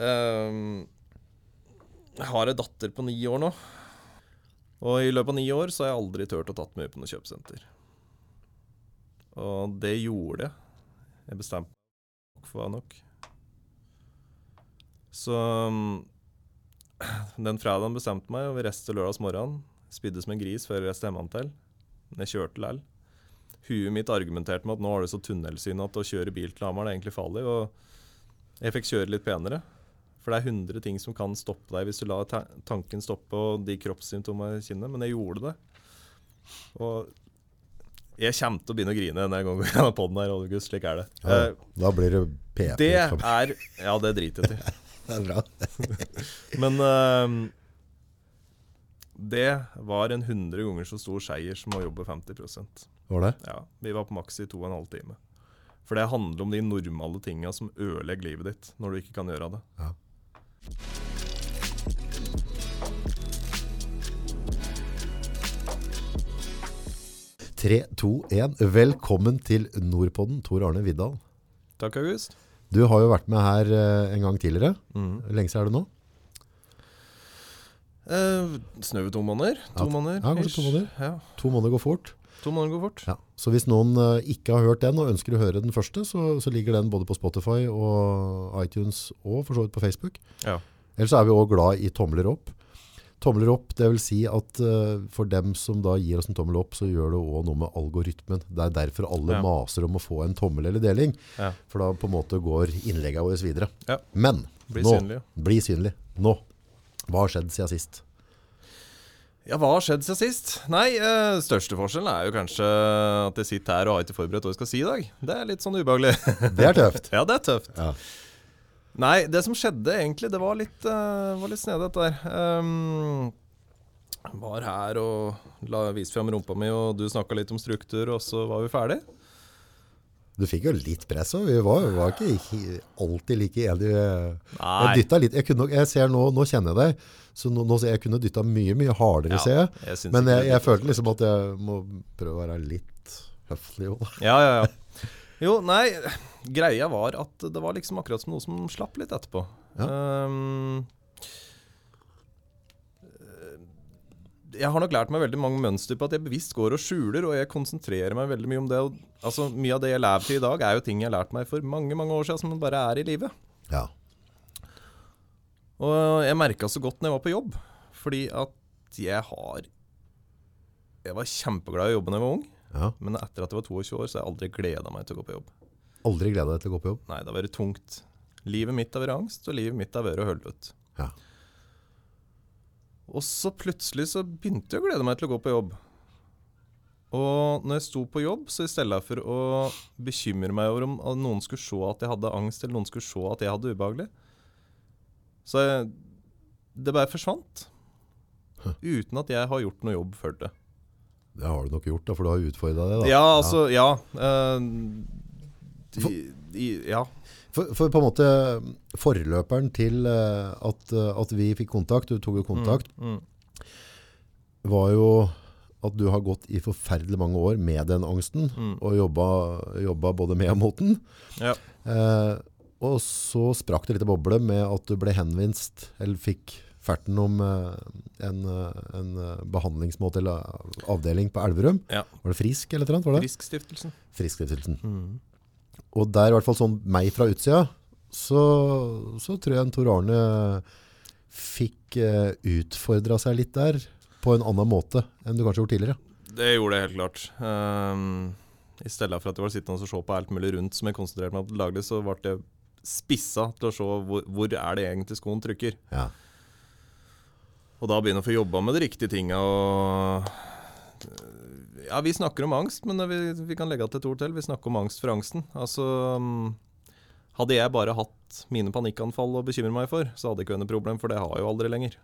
Ehm, jeg har ei datter på ni år nå. Og i løpet av ni år så har jeg aldri turt å tatt meg henne på noe kjøpesenter. Og det gjorde jeg. Jeg bestemte meg for nok. Så um, den fredagen bestemte meg, og vi reiste lørdags morgen. Spydde som en gris før jeg reiste hjemme til. Men jeg kjørte likevel. Huet mitt argumenterte med at nå har du så tunnelsyn at å kjøre bil til Hamar er egentlig farlig. Og jeg fikk kjøre litt penere. For det er 100 ting som kan stoppe deg hvis du lar ta tanken stoppe og de kroppssymptomene kjenne. Men jeg gjorde det. Og jeg kommer til å begynne å grine gangen jeg går på den her, August. Slik er det. Ja, Eh, da blir det PP. det er Ja, det driter jeg i. Det er bra. Men uh, det var en 100 ganger så stor seier som å jobbe 50 Var det? Ja, Vi var på maks i to og en halv time. For det handler om de normale tinga som ødelegger livet ditt når du ikke kan gjøre det. Ja. 3, 2, 1. Velkommen til Nordpodden, Tor Arne Viddal. Takk, August. Du har jo vært med her eh, en gang tidligere. Mm. Hvor lenge siden er det nå? Eh, Snaue to måneder. To Ja, måneder. ja, kanskje to måneder. Ja, To måneder går fort. To måneder går fort. Ja. Så hvis noen eh, ikke har hørt den og ønsker å høre den første, så, så ligger den både på Spotify og iTunes og for så vidt på Facebook. Ja. Ellers er vi også glad i tomler opp. Tomler opp, det vil si at uh, for dem som da gir oss en tommel opp, så gjør det også noe med algoritmen. Det er derfor alle Ja. maser om å få en tommel eller deling, Ja. for da på en måte går innleggene våre videre. Ja. Men, Bli nå, synlig. bli synlig. Nå, hva har skjedd siden sist? Ja, hva har skjedd siden sist? Nei, øh, største forskjellen er jo kanskje at jeg sitter her og har ikke forberedt hva jeg skal si i dag. Det er litt sånn ubehagelig. Det er tøft. ja, det er tøft. Ja. Nei, det som skjedde egentlig, det var litt, uh, var litt snedig dette der. Um, var her og la, viste fram rumpa mi, og du snakka litt om struktur, og så var vi ferdig. Du fikk jo litt press, og vi var, var ikke alltid like enige. Jeg Nei, litt. Jeg, kunne, jeg ser nå, nå kjenner jeg deg, så nå, nå jeg kunne dytta mye, mye hardere, Ja, ser jeg. jeg Men jeg, jeg følte liksom at jeg må prøve å være litt høflig. jo. Ja, ja, ja. Jo, nei, greia var at det var liksom akkurat som noe som slapp litt etterpå. Um, jeg har nok lært meg veldig mange mønster på at jeg bevisst går og skjuler, og jeg konsentrerer meg veldig mye om det. Og, altså, mye av det jeg lever til i dag, er jo ting jeg har lært meg for mange mange år siden, som bare er i live. Ja. Og jeg merka så godt når jeg var på jobb, fordi at jeg har Jeg var kjempeglad i å jobbe da jeg var ung, ja. men etter at jeg var 22 år, så har jeg aldri gleda meg til å gå på jobb. Aldri gleda deg til å gå på jobb. Nei, det har vært tungt. Livet mitt har vært angst, og livet mitt har vært ut. Ja. Og så plutselig så begynte jeg å glede meg til å gå på jobb. Og når jeg sto på jobb, så i stedet for å bekymre meg over om noen skulle se at jeg hadde angst, eller noen skulle se at jeg hadde det ubehagelig, så jeg, det bare forsvant. Uten at jeg har gjort noe jobb for det. Det har du nok gjort, da, for du har utfordra deg. Da. Ja, altså, ja. Uh, de, de, ja. For, for på en måte forløperen til eh, at, eh, at vi fikk kontakt, du tok jo kontakt, Mm, var jo at du har gått i forferdelig mange år med den angsten, mm, og jobba, jobba både med og mot den. ja. Eh, og så sprakk det litt boble med at du ble henvinst, eller fikk ferten om eh, en, en eh, behandlingsmåte eller avdeling på Elverum. Ja. Var det Frisk eller noe? Var det? Friskstiftelsen. Friskstiftelsen. Mm. Og der, i hvert fall sånn meg fra utsida, så, så tror jeg en Tor Arne fikk eh, utfordra seg litt der på en annen måte enn du kanskje gjorde tidligere. Det gjorde jeg helt klart. Um, I stedet for at jeg var sittende og se på alt mulig rundt som jeg konsentrerte meg om til daglig, så ble jeg spissa til å se hvor, hvor er det egentlig skoen trykker. Ja. Og da begynne å få jobba med de riktige tinga og Ja, vi snakker om angst, men vi, vi kan legge til et ord til. Vi snakker om angst for angsten. Altså um, Hadde jeg bare hatt mine panikkanfall å bekymre meg for, så hadde det ikke vært noe problem, for det har jeg jo aldri lenger.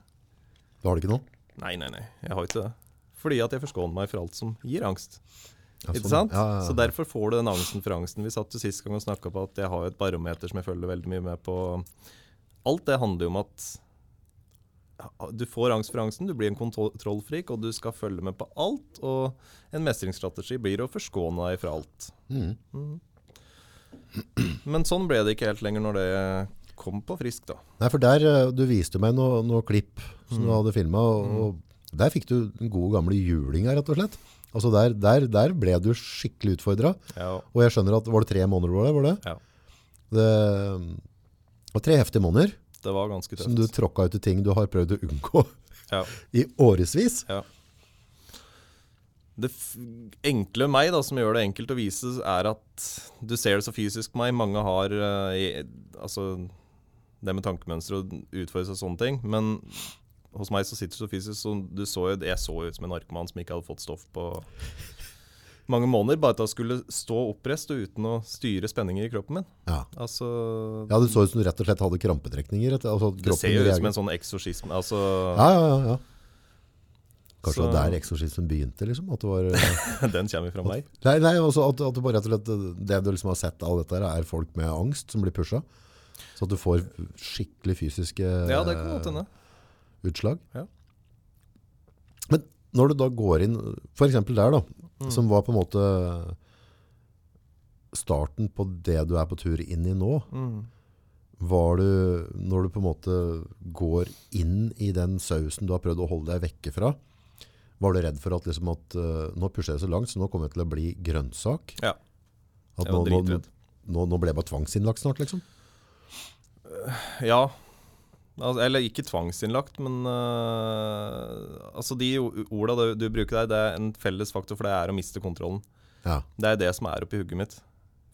Da har du ikke noe? Nei, nei, nei. Jeg har ikke det. Fordi at jeg forskåner meg for alt som gir angst. Ja, Ikke sånn. sant? Ja, ja, ja. Så derfor får du den angsten for angsten. Vi satt jo sist gang og snakka på at jeg har et barometer som jeg følger veldig mye med på. Alt det handler jo om at du får angst for angsten, du blir en kontrollfrik, og du skal følge med på alt. Og en mestringsstrategi blir å forskåne deg fra alt. Mm. Mm. Men sånn ble det ikke helt lenger når det kom på frisk, da. Nei, for der, eh, du viste meg noe, noe klipp som du Mm. hadde filmet, og, og der fikk du den gode gamle julinga, rett og slett. Altså der, der, der ble du skikkelig utfordret, Ja, og jeg skjønner at, var det tre måneder var det? Var det? Ja. Det var tre heftige måneder, det var ganske tøft. som du tråkka ut i ting du har prøvd å unngå Ja. i årevis. Ja. Det enkle med meg, da, som gjør det enkelt å vise, er at du ser det så fysisk på meg. Mange har uh, i, altså, det med tankemønster og utfordres og sånne ting. Men hos meg så sitter det så fysisk, så du så jo, jeg så jo ut som en narkoman som ikke hadde fått stoff på mange måneder. Bare at jeg skulle stå oppreist og uten å styre spenninger i kroppen min. Ja. Altså, ja, det så ut som du rett og slett hadde krampetrekninger. Altså, det ser jo ut som en sånn eksorsisme. Altså, Ja, ja, ja. ja. Kanskje det var der eksorsismen begynte, liksom? Var... eh, den kommer fra meg. Nei, nei også at, at det bare rett og slett det du liksom har sett av dette her, er folk med angst som blir pusha. Så at du får skikkelig fysiske Ja, det kan godt hende. utslag. Ja. Men når du da går inn, for eksempel der da, Mm. som var på en måte starten på det du er på tur inn i nå, Mm. var du, når du på en måte går inn i den sausen du har prøvd å holde deg vekke fra, var du redd for at, liksom at uh, nå pusher jeg så langt, så nå kommer jeg til å bli grønnsak? Ja. At Jeg var nå, dritredd. nå, nå ble jeg bare tvangsinnlagt snart, liksom? Ja. Altså, eller ikke tvangsinnlagt, men uh, altså de orda du, du bruker der, det er en felles faktor, for det er å miste kontrollen. Ja. Det er det som er oppi hugget mitt.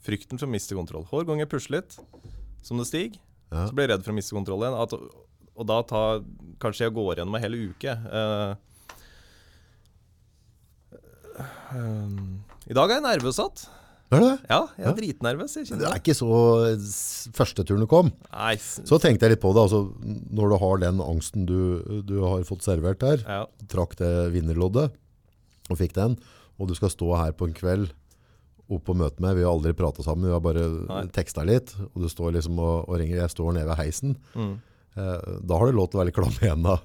Frykten for å miste kontroll. Hver gang jeg pusler litt, som det stiger, Ja. så blir jeg redd for å miste kontroll igjen. At, og da tar Kanskje jeg går gjennom en hel uke. Uh, eh, I dag er jeg nervøsatt. Er det det? Ja, jeg er Ja. dritnervøs. Jeg Det er ikke så første turen du kom. Nei, Så tenkte jeg litt på det, altså, når du har den angsten du, du har fått servert her, ja. trakk det vinnerloddet og fikk den, og du skal stå her på en kveld opp og møte meg, vi har aldri pratet sammen, vi har bare Nei. teksta litt, og du står liksom og, og ringer, jeg står nede ved heisen, Mm. eh, da har du lov til å være litt klam i hendene.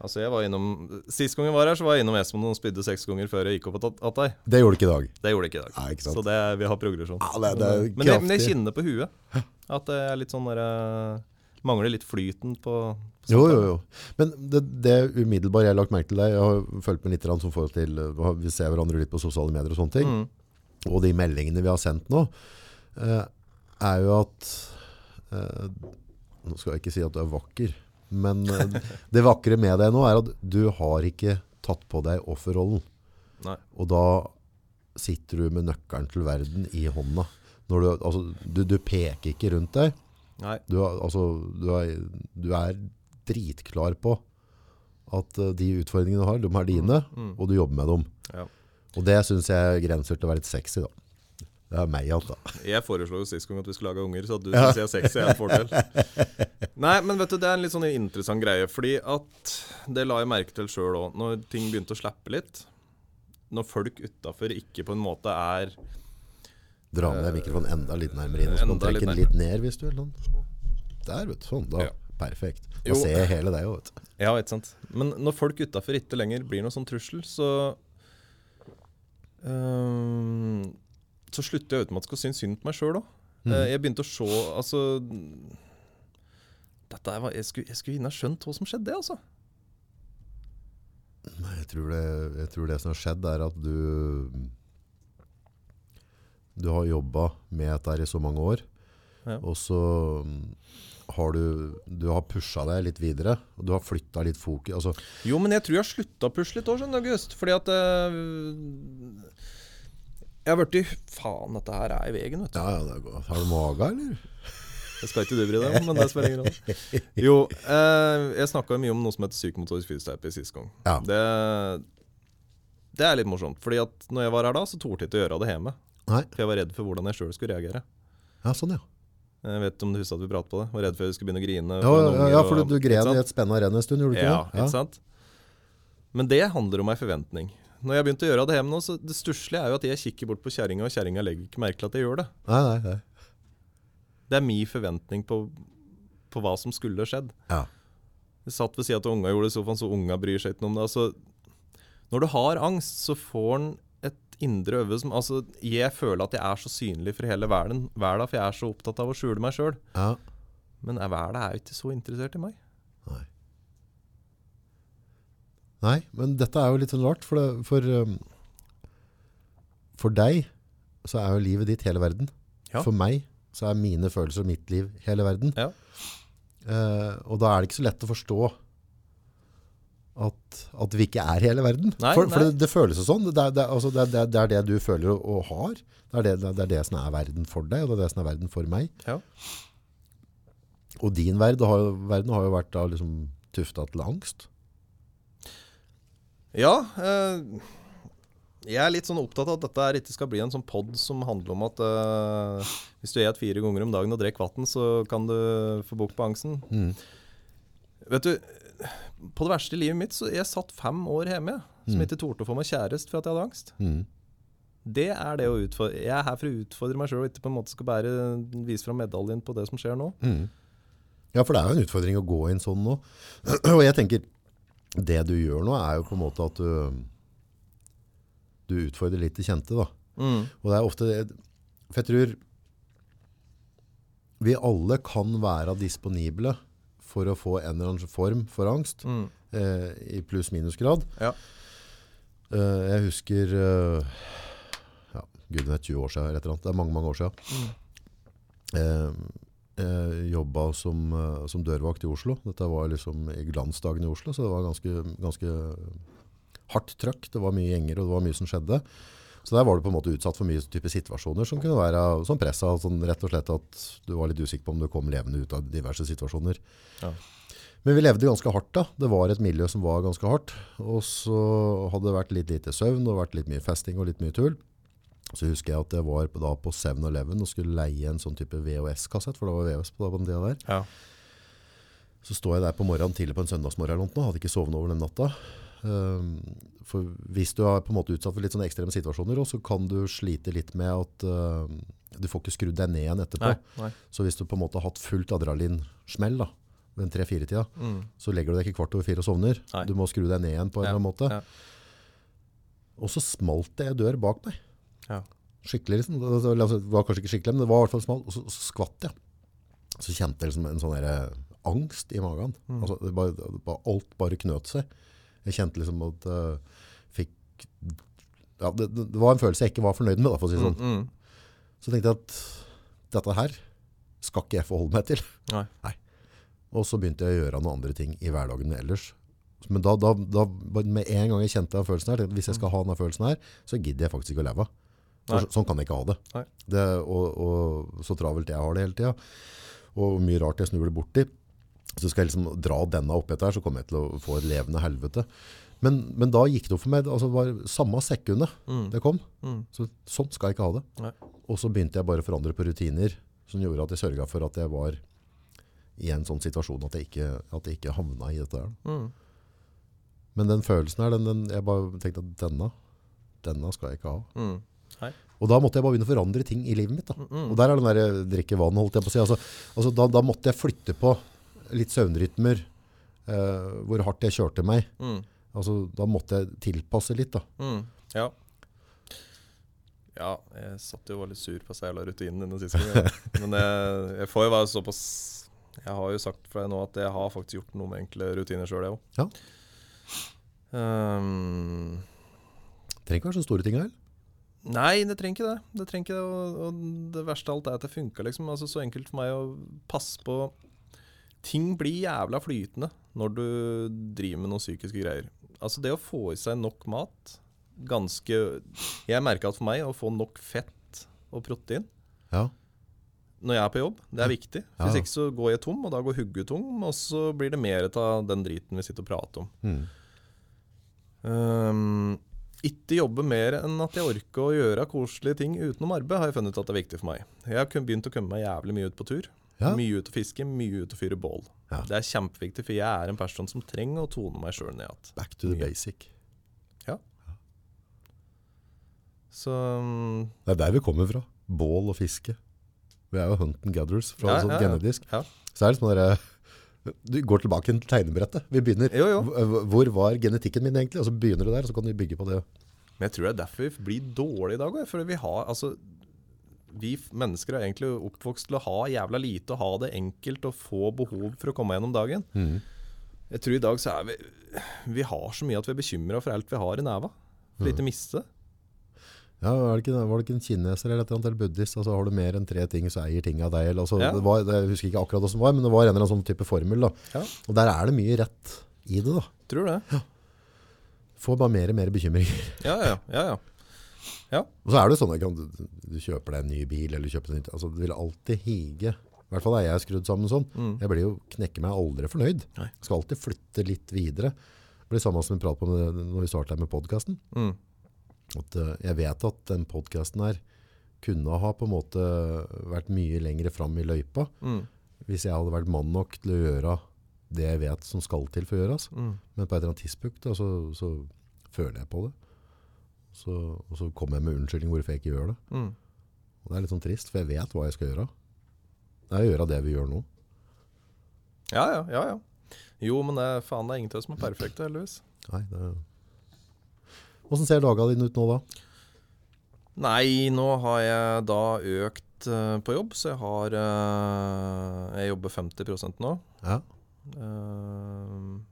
Altså jeg var innom Sist gang jeg var her, så var jeg innom Esmond og spydde seks ganger før jeg gikk opp og tatt deg. Det gjorde du ikke i dag. Det gjorde jeg ikke i dag. Nei, ikke sant? Så det, vi har progresjon. Ja, det- det er men, jeg, men jeg kraftig. kjenner på huet at det er litt sånn der eh, Mangler litt flyten på, på Jo, jo, jo. Men det, det umiddelbare jeg har lagt merke til deg, jeg har fulgt med litt grann som forhold til, eh, vi ser hverandre litt på sosiale medier og sånne ting, Mm. og de meldingene vi har sendt nå, eh, er jo at eh, Nå skal jeg ikke si at du er vakker, men eh, det vakre med deg nå er at du har ikke tatt på deg offerrollen. Nei. Og da sitter du med nøkkelen til verden i hånda. Når du, altså, du, du peker ikke rundt deg. Du, altså, du, er, du er dritklar på at eh, de utfordringene du har, de er dine, Mm. og du jobber med dem. Ja. Og det synes jeg grenser til å være litt sexy, da. Det er meg, altså. Jeg foreslo jo sist gang at vi skulle lage unger, så at du Ja. syns jeg sexy, er en fordel. Nei, men vet du, det er en litt sånn interessant greie, fordi at det la jeg merke til sjøl òg, når ting begynte å slappe litt. Når folk utafor ikke på en måte er Dra med deg mikrofonen enda litt nærmere inn, og så kan du trekke den litt ned hvis du vil. Sånn. Der, vet du. Sånn, da. Ja. Perfekt. Da Jo. ser jeg hele deg, òg, vet du. Ja, ikke sant. Men når folk utafor ikke lenger blir noe sånn trussel, så øhm, Så slutter jeg automatisk å synes synd på meg sjøl òg. Mm. Jeg begynte å se Altså dette var, jeg, skulle, jeg skulle inn skjønt hva som skjedde, altså. Jeg tror, det, jeg tror det som har skjedd er at du Du har jobba med dette i så mange år, Ja. og så mm, har du Du har pusha deg litt videre, og du har flytta litt fokus. Altså, Jo, men jeg tror jeg har slutta å pusle litt òg, skjønner du, August. Fordi at øh, Jeg har blitt Faen, dette her er i veien, vet du. ja, ja, det går. Har du mage, eller? Det skal ikke du bry deg om, men det spiller ingen rolle. Jo, eh, jeg snakka mye om noe som heter psykomotorisk fysioterapi sist gang. Ja. Det, det er litt morsomt, fordi at når jeg var her da, så torde jeg ikke å gjøre det hjemme. Nei. For jeg var redd for hvordan jeg sjøl skulle reagere. Ja, sånn, ja. Jeg vet om du husker at vi pratet på det? Var redd for jeg skulle begynne å grine. Ja, for ja, ja, og- for du, du gren i et spenna renn en stund, gjorde du ikke Ja, det? ikke sant? Men det handler om ei forventning. Når jeg begynte å gjøre det hjemme nå, så det stusslige er jo at jeg kikker bort på kjerringa, og kjerringa legger ikke merke til at jeg gjør det. Nei, nei, nei. Det er min forventning på, på hva som skulle skjedd. Ja. Jeg satt ved sida av unga gjorde det i sofaen, så unga bryr seg ikke noe om det. Altså, når du har angst, så får en et indre øve som Altså, jeg føler at jeg er så synlig for hele verden, verden for jeg er så opptatt av å skjule meg sjøl. Ja. Men er verden er jo ikke så interessert i meg. Nei. Nei, men dette er jo litt sånn rart, for, det, for, um, for deg så er jo livet ditt hele verden. Ja. For meg så er mine følelser og mitt liv hele verden. Ja. Uh, og da er det ikke så lett å forstå at, at vi ikke er hele verden. Nei, for for nei. det, det føles jo sånn. Det er det, altså, det, er- det, du føler og, og har. Det er det, er det som er verden for deg, og det er det som er verden for meg. Ja. Og din verden har, verden har jo vært da liksom tufta til angst. Ja, eh, jeg er litt sånn opptatt av at dette ikke skal bli en sånn pod som handler om at eh, hvis du et fire ganger om dagen og drikker vann, så kan du få bukt på angsten. Mm. Vet du, på det verste i livet mitt, så jeg satt fem år hjemme, som Mm. ikke torde å få meg kjæreste for at jeg hadde angst. Mm. Det er det å utfordre. Jeg er her for å utfordre meg sjøl, og ikke på en måte skal bare vise fram medaljen på det som skjer nå. Mm. Ja, for det er jo en utfordring å gå inn sånn nå. Og jeg tenker, det du gjør nå er jo på en måte at du, du utfordrer litt det kjente da. Mm. Og det er ofte det, for jeg tror vi alle kan være disponible for å få en eller annen form for angst, Mm. eh, i pluss-minus grad. Ja. Eh, jeg husker, eh, ja, gud vet 20 år siden, eller et eller annet. det er mange, mange år siden. Mm. Eh, jeg jobba som, eh, som dørvakt i Oslo. Dette var liksom i glansdagen i Oslo, så det var ganske, ganske hardt trøkk. Det var mye gjenger, og det var mye som skjedde. Så der var du på en måte utsatt for mye type situasjoner som kunne være sånn pressa, sånn rett og slett at du var litt usikker på om du kom levende ut av diverse situasjoner. Ja. Men vi levde ganske hardt da. Det var et miljø som var ganske hardt. Og så hadde det vært litt lite søvn og vært litt mye festing og litt mye tull. Så husker jeg at jeg var på, da på 7-Eleven og skulle leie en sånn type VHS-kassett, for det var VHS på, på den tida der. Ja. Så står jeg der på morgenen tidlig på en søndagsmorgen og hadde ikke sovet over den natta. Um, for hvis du er på en måte utsatt for litt sånne ekstreme situasjoner, så kan du slite litt med at uh, du får ikke skrudd deg ned igjen etterpå. Nei. Nei. Så hvis du på en måte har hatt fullt adrenalinsmell da, ved en 3-4-tida, Mm. så legger du deg ikke kvart over fire og sovner. Nei. Du må skru deg ned igjen på en Ja, eller annen måte. ja. Og så smalt det en dør bak meg. Ja. Skikkelig liksom. Det var- kanskje ikke skikkelig, men det var i hvert fall smalt. Og så, så skvatt jeg. Så kjente jeg liksom en sånn der angst i magen. Mm. Altså, det bare, bare, alt bare knøt seg. Jeg kjente liksom at jeg fikk... Ja, det, det var en følelse jeg ikke var fornøyd med, da, for å si det sånn. Mm. Mm. Så tenkte jeg at dette her skal ikke jeg forholde meg til. Nei. Og så begynte jeg å gjøre noen andre ting i hverdagen ellers. Men da, da, da, med en gang jeg kjente den følelsen her, tenkte hvis jeg skal ha denne følelsen her, så gidder jeg faktisk ikke å leve. For sånn kan jeg ikke ha det. Det og, og så travelt jeg har det hele tida. Og mye rart jeg snur det bort. Så skal jeg liksom dra denne opp etter her, så kommer jeg til å få et levende helvete. Men, men da gikk det opp for meg, altså det var samme sekundet Mm. det kom. Mm. Så sånn skal jeg ikke ha det. Nei. Og så begynte jeg bare å forandre på rutiner, som gjorde at jeg sørget for at jeg var i en sånn situasjon at jeg ikke, at jeg ikke havna i dette her. Mm. Men den følelsen her, den, den, jeg bare tenkte at denne, denne skal jeg ikke ha. Og da måtte jeg bare begynne å forandre ting i livet mitt. Da. Mm. Og der er den der eh, drikke vann, holdt jeg på å si. Altså, altså da, da måtte jeg flytte på litt søvnrytmer, eh, hvor hardt jeg kjørte meg. Mm. Altså, da måtte jeg tilpasse litt da. Mm. Ja. Ja, jeg satt jo og var litt sur på seg jævla rutinen denne siste gangen. Men jeg, jeg får jo være såpass Jeg har jo sagt for deg nå at jeg har faktisk gjort noe med enkle rutiner sjøl, jeg òg. Ja. Um, Trenger ikke være så store ting her. Nei, det trenger ikke det. Det trenger ikke det, og, og det verste av alt er at det funker, liksom. Altså, så enkelt for meg å passe på Ting blir jævla flytende når du driver med noen psykiske greier. Altså, det å få i seg nok mat Ganske Jeg merker at for meg å få nok fett og protein Ja. når jeg er på jobb, det er viktig. Hvis Ja. ikke så går jeg tom, og da går hugget tom, og så blir det mer av den driten vi sitter og prater om. Mm. Um, ikke jobbe mer enn at jeg orker å gjøre koselige ting utenom arbeid, har jeg funnet ut at det er viktig for meg. Jeg har begynt å komme meg jævlig mye ut på tur. Ja. Mye ut å fiske, mye ut å fyre bål. Ja. Det er kjempeviktig, for jeg er en person som trenger å tone meg sjøl ned igjen. Back to the Mye. basic. Så um, Det er der vi kommer fra. Bål og fiske. Vi er jo hunt and gathers fra Ja, sånn ja, ja. genetisk. Ja. Så er det sånn der, du går tilbake til tegnebrettet. Vi begynner, Jo, jo. Hvor- var genetikken min egentlig? Og så begynner du der, og så kan du bygge på det. Men jeg tror det er derfor vi blir dårlige i dag. For vi har altså vi mennesker er egentlig oppvokst til å ha jævla lite og ha det enkelt og få behov for å komme gjennom dagen. Mm. Jeg tror i dag så er vi Vi har så mye at vi er bekymra for alt vi har i neva. For ikke miste det. Ja, var det, ikke, var det ikke en kineser eller et eller annet, eller buddhist? Altså, har du mer enn tre ting, så eier ting av deg. Eller, altså, Ja. det var, det, jeg husker ikke akkurat hvordan det var, men det var en eller annen sånn type formel. Da. Ja. Og der er det mye rett i det. da. Tror det. Ja. Får bare mer og mer bekymringer. Ja, ja, ja. ja. Og så er det sånn at du, du kjøper deg en ny bil, eller kjøper deg nytt. Altså, du vil alltid hige. I hvert fall er jeg skrudd sammen sånn. Mm. Jeg blir jo knekker meg aldri fornøyd. Nei. Skal alltid flytte litt videre. Det blir samme som vi pratet om når vi startet med podcasten. Mm. At eh, jeg vet at den podcasten her kunne ha på en måte vært mye lengre fram i løypa Mm. hvis jeg hadde vært mann nok til å gjøre det jeg vet som skal til for å gjøres. Mm. Men på et eller annet tidspunkt da, så, så føler jeg på det. Så, og så kommer jeg med unnskyldning hvorfor jeg ikke gjør det. Mm. Og det er litt sånn trist, for jeg vet hva jeg skal gjøre. Det er å gjøre det vi gjør nå. Ja, ja, ja, ja. Jo, men det, er- faen, det er ingenting som er perfekt, heldigvis. Nei, det er... Hvordan ser dagene dine ut nå da? Nei, nå har jeg da økt uh, på jobb, så jeg har uh, Jeg jobber 50% nå. Ja, Uh,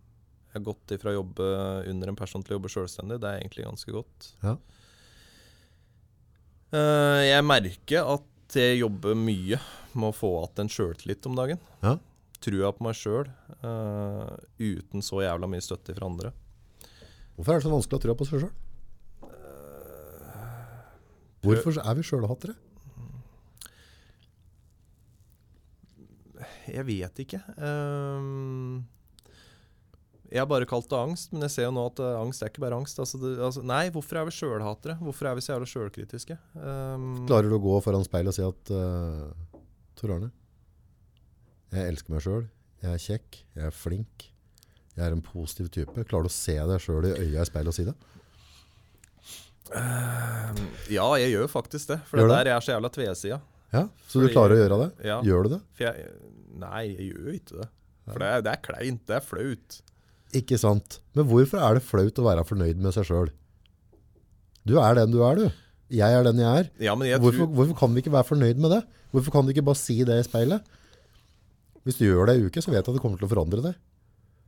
jeg har gått ifra å jobbe under en person til å jobbe sjølstendig. Det er egentlig ganske godt. Ja. Jeg merker at jeg jobber mye med å få igjen en sjøltillit om dagen. Ja. Trua på meg sjøl, uten så jævla mye støtte fra andre. Hvorfor er det så vanskelig å tro på seg selv? Hvorfor er vi sjølhattere? Jeg vet ikke. Um jeg har bare kalt det angst, men jeg ser jo nå at eh, angst er ikke bare angst. Altså det, altså, nei, hvorfor er vi sjølhatere? Hvorfor er vi så jævla sjølkritiske? Um, Klarer du å gå foran speilet og si at uh, Tor Arne, jeg elsker meg sjøl, jeg er kjekk, jeg er flink, jeg er en positiv type. Klarer du å se deg sjøl i øya i speilet og si det? Ehm, ja, jeg gjør faktisk det. For Gjør det der jeg er så jævla tvesida. Ja, Så du klarer å gjøre det? Ja, Gjør du det? jeg, nei, jeg gjør ikke det. For det det er kleint. Det er flaut. Ikke sant. Men hvorfor er det flaut å være fornøyd med seg sjøl? Du er den du er, du. Jeg er den jeg er. Ja, men jeg Hvorfor, tror hvorfor kan vi ikke være fornøyd med det? Hvorfor kan du ikke bare si det i speilet? Hvis du gjør det i uke, så vet jeg at det kommer til å forandre deg.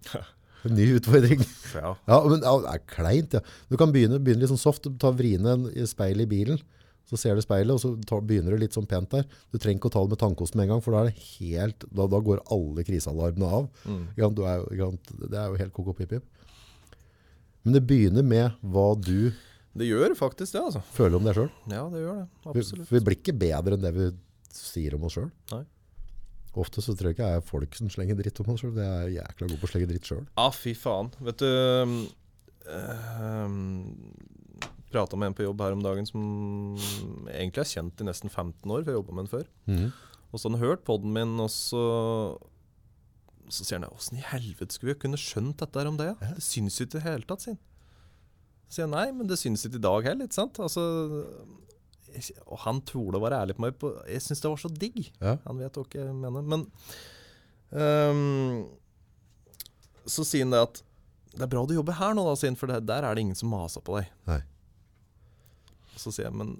En ny utfordring. ja. Ja, men ja, det er kleint, ja. Du kan begynne, begynne litt sånn soft, ta vriene speilet i bilen, så ser du speilet, og så ta, begynner du litt sånn pent der. Du trenger ikke å ta det med tannkosten med en gang, for da, er det helt, da, da går alle krisealarmene av. Mm. Du er? Det er jo helt koko pip-pip. Men det begynner med hva du Det gjør faktisk det, altså. føler om deg sjøl. Ja, det gjør det. Vi, Absolutt. vi blir ikke bedre enn det vi sier om oss sjøl. Ofte så tror jeg ikke jeg er folk som slenger dritt om oss sjøl. Det er jækla god på å slenge dritt sjøl. Ah, fy faen. Vet du um, Prata med en på jobb her om dagen som egentlig er kjent i nesten 15 år, for jeg jobba med en før. Mm. Og så har han hørt podden min, og så Så sier han åssen i helvete skulle vi kunne skjønt dette her om det? Ja? Det syns jo ikke i det hele tatt, sier han. Så sier han nei, men det syns ikke i dag heller, ikke sant? Altså, og han torde å være ærlig på meg på Jeg syns det var så digg. Ja. Han vet hva jeg mener. Men um, så sier han det at det er bra du jobber her nå, da, sier han, for det, der er det ingen som maser på deg. Nei. Og så sier jeg, men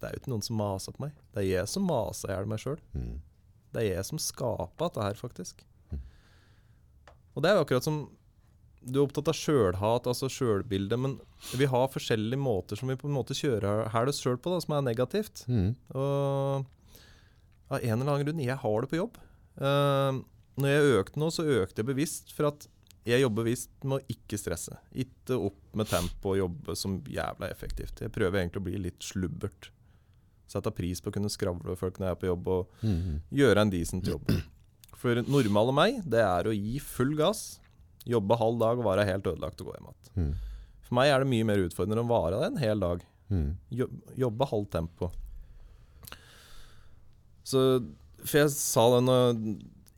det er jo ikke noen som maser på meg. Det er jeg som maser i hjel meg sjøl. Mm. Det er jeg som skaper dette her, faktisk. Og det er jo akkurat som Du er opptatt av sjølhat, altså sjølbilde, men vi har forskjellige måter som vi på en måte kjører her det sjøl på, da, som er negativt. Mm. Og av en eller annen grunn, jeg har det på jobb. Uh, når jeg økte nå, så økte jeg bevisst for at jeg jobber bevisst med å ikke stresse. Ikke opp med tempo og jobbe som jævla effektivt. Jeg prøver egentlig å bli litt slubbert. Sette pris på å kunne skravle med folk når jeg er på jobb, og Mhm. gjøre en decent jobb. For normale meg, det er å gi full gass, jobbe halv dag og være helt ødelagt og gå hjem igjen. Mm. For meg er det mye mer utfordrende å vare det en hel dag. Mm. Jobbe halvt tempo. Så For jeg sa det når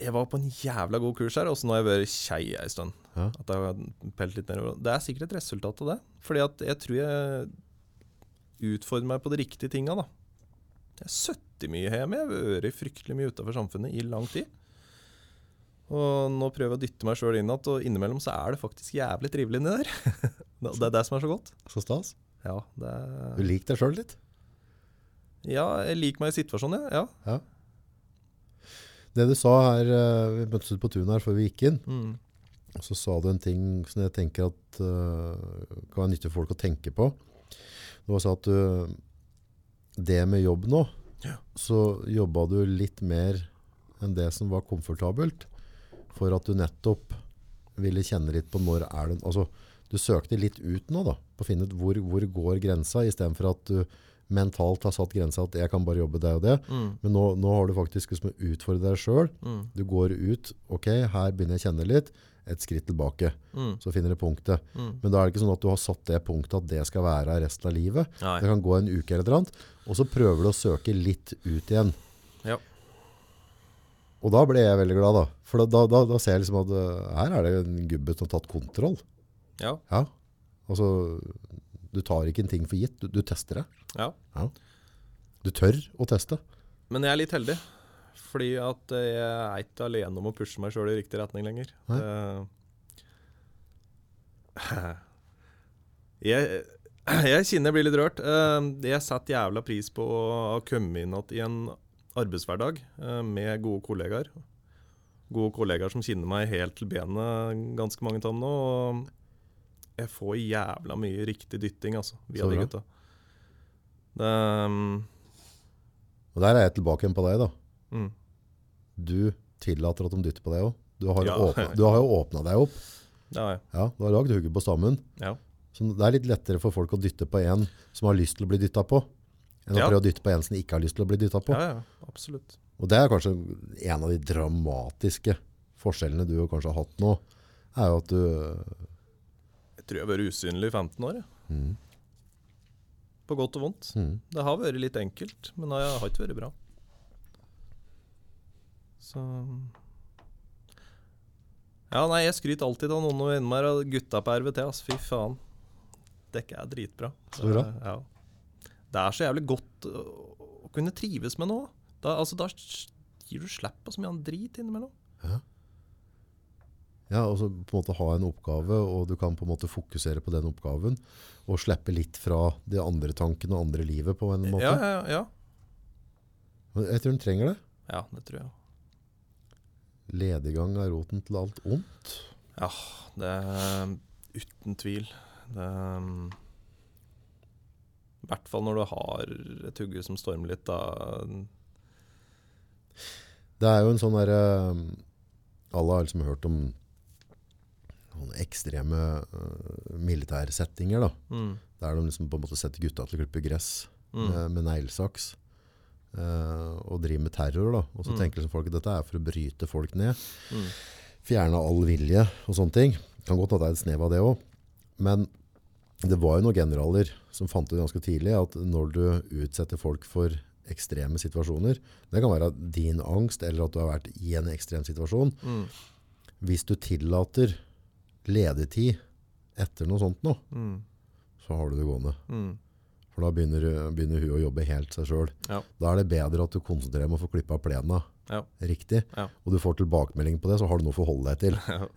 Jeg var på en jævla god kurs her, og så nå har jeg vært kjei ei stund. Ja. At jeg har pelt litt nedover. Det er sikkert et resultat av det. Fordi at jeg tror jeg utfordrer meg på de riktige tinga, da. Jeg er 70 mye hjemme. Jeg har vært fryktelig mye utafor samfunnet i lang tid. Og nå prøver jeg å dytte meg sjøl inn igjen, og innimellom så er det faktisk jævlig trivelig inni der. det er det som er så godt. Så stas. Ja, det er Du liker deg sjøl litt? Ja, jeg liker meg i situasjonen, ja. ja. Det du sa her, eh, vi møttes ut på tunet her før vi gikk inn, Mm. og så sa du en ting som jeg tenker at uh, kan være nyttig for folk å tenke på. Du sa at du, det med jobb nå, Ja. så jobba du litt mer enn det som var komfortabelt, for at du nettopp ville kjenne litt på når er den altså du søkte litt ut nå da, på å finne ut hvor, hvor går grensa, i stedet for at du mentalt har satt grensa at jeg kan bare jobbe det og det. Mm. Men nå, nå har du faktisk liksom utfordret deg selv. Mm. Du går ut, ok, her begynner jeg å kjenne litt, et skritt tilbake, Mm. så finner du punktet. Mm. Men da er det ikke sånn at du har satt det punktet at det skal være resten av livet. Nei. Det kan gå en uke eller noe eller annet, og så prøver du å søke litt ut igjen. Ja. Og da ble jeg veldig glad da, for da, da, da, ser jeg liksom at uh, her er det en gubbe som har tatt kontroll. Ja. Ja, altså, du tar ikke en ting for gitt, du, du tester det. ja. Du tør å teste. Men jeg er litt heldig. Fordi at eh, jeg er ikke alene om å pushe meg sjøl i riktig retning lenger. Det- jeg, jeg kjenner jeg blir litt rørt. Eh, Jeg setter jævla pris på å ha kommet inn igjen i en arbeidshverdag eh, med gode kollegaer. Gode kollegaer som kjenner meg helt til benet ganske mange av dem nå. Og jeg får jævla mye riktig dytting, altså, via de gutta. Det, um, Og der er jeg tilbake igjen på deg da. mm. Du tillater at de dytter på deg også. Du har, jo Ja. åpnet deg opp. Ja, ja. Ja, du har lagd hugget på stammen. Ja. Så det er litt lettere for folk å dytte på en som har lyst til å bli dyttet på, enn å prøve å dytte på en som ikke har lyst til å bli dyttet på. Ja, ja, absolutt. Og det er kanskje en av de dramatiske forskjellene du kanskje har hatt nå, er jo at du... Jeg tror jeg har vært usynlig i 15 år. Jeg. Mm, På godt og vondt. mm, Det har vært litt enkelt, men det har ikke vært bra. Så Ja, nei, jeg skryter alltid av noen og venner meg av gutta på RVT. Altså. Fy faen. Dekket er dritbra. Så bra. Det, ja. det er så jævlig godt å kunne trives med noe. Da, altså, da gir du slipp på så mye drit innimellom. Ja, Ja, og så på en måte ha en oppgave, og du kan på en måte fokusere på den oppgaven, og slippe litt fra de andre tankene og andre livet på en måte. Ja, ja, ja. Jeg tror den trenger det. Ja, det tror jeg. Lediggang er roten til alt ondt. Ja, det er uten tvil. Det er, I hvert fall når du har et hugge som stormer litt, da. Det er jo en sånn derre Alle har liksom hørt om sånne ekstreme uh, militærsettinger, da. Mm, Der de liksom på en måte setter gutta til å klippe gress mm, med, med neglesaks. Uh, og driver med terror, da. Og så Mm. tenker liksom folk at dette er for å bryte folk ned. mm, Fjerne all vilje og sånne ting. Kan godt at det er et snev av det òg. Men det var jo noen generaler som fant ut ganske tidlig at når du utsetter folk for ekstreme situasjoner, det kan være din angst eller at du har vært i en ekstrem situasjon, mm, hvis du tillater ledetid etter noe sånt nå, mm, så har du det gående. mm. For da begynner, begynner hun å jobbe helt seg sjøl. Ja. Da er det bedre at du konsentrerer deg om å få klippa plena Ja. riktig, Ja. og du får tilbakemelding på det, så har du noe å forholde deg til.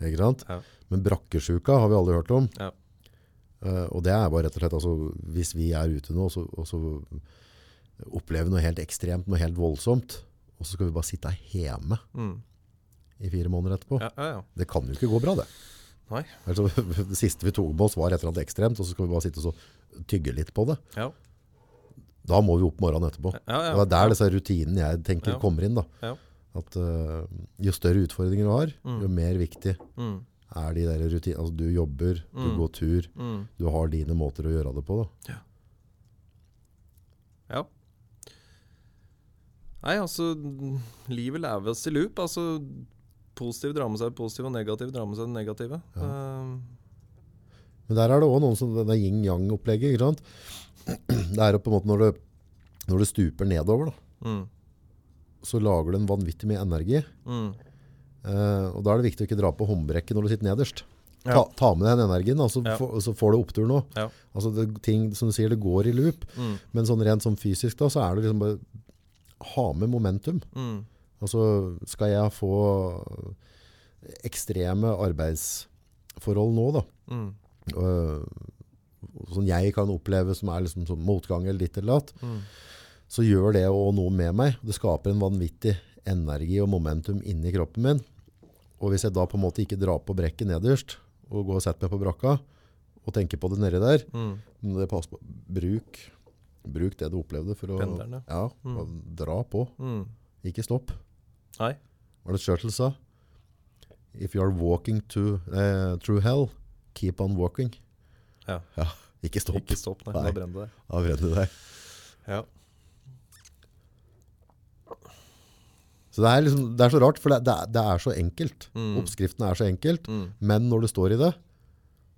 Men brakkesjuka har vi alle hørt om. Ja. Eh, og det er bare rett og slett, altså, hvis vi er ute nå, og så, og så opplever vi noe helt ekstremt, noe helt voldsomt, og så skal vi bare sitte hjemme Mm. i fire måneder etterpå. Ja, ja, ja. Det kan jo ikke gå bra, det. Altså, det siste vi tok med oss var et eller annet ekstremt, og så skal vi bare sitte og så tygge litt på det. Ja. Da må vi opp morgenen etterpå. Ja, ja. Det er der disse rutinene jeg tenker Ja. kommer inn. da. Ja. At uh, Jo større utfordringer du har, Mm. jo mer viktig Mm, er de der rutinene. Altså, du jobber, du Mm. går tur, mm. du har dine måter å gjøre det på. da. Ja. Nei, altså Livet leves i loop. Altså Positive drar med seg positive, og negative drar med seg det negative. Eh, Men der er det òg noen som det er yin-yang-opplegget. ikke sant? Det er jo på en måte når du, når du stuper nedover, da, mm, så lager du en vanvittig mye energi. mm. Uh, og Da er det viktig å ikke dra på håndbrekket når du sitter nederst. Ta, Ja. ta med deg den energien, altså, Ja. for, så får du opptur nå. Ja. Altså det, ting som du sier, det går i loop. Mm, Men sånn rent sånn fysisk da, så er det liksom bare ha med momentum. mm, Altså, skal jeg få ekstreme arbeidsforhold nå, da, mm, uh, Som jeg kan oppleve som er liksom sånn motgang eller ditt eller datt, mm, så gjør det òg noe med meg. Det skaper en vanvittig energi og momentum inni kroppen min. Og hvis jeg da på en måte ikke drar på brekket nederst, og går og setter meg på brakka, og tenker på det nedi der, Mm. det passer på. Bruk, bruk det du opplevde for å Pendelen, ja, Mm. dra på. Mm. Ikke stopp. Nei. Var det Churchill sa? If you are walking to, uh, through hell, keep on walking. Ja. ikke stopp. Ikke stopp, nei. Nei. Da brenner det. Da brenner det deg. Ja. Så det er, liksom, det er så rart, for det, det, er, det er så enkelt. Mm. Oppskriften er så enkelt, Mm. men når du står i det,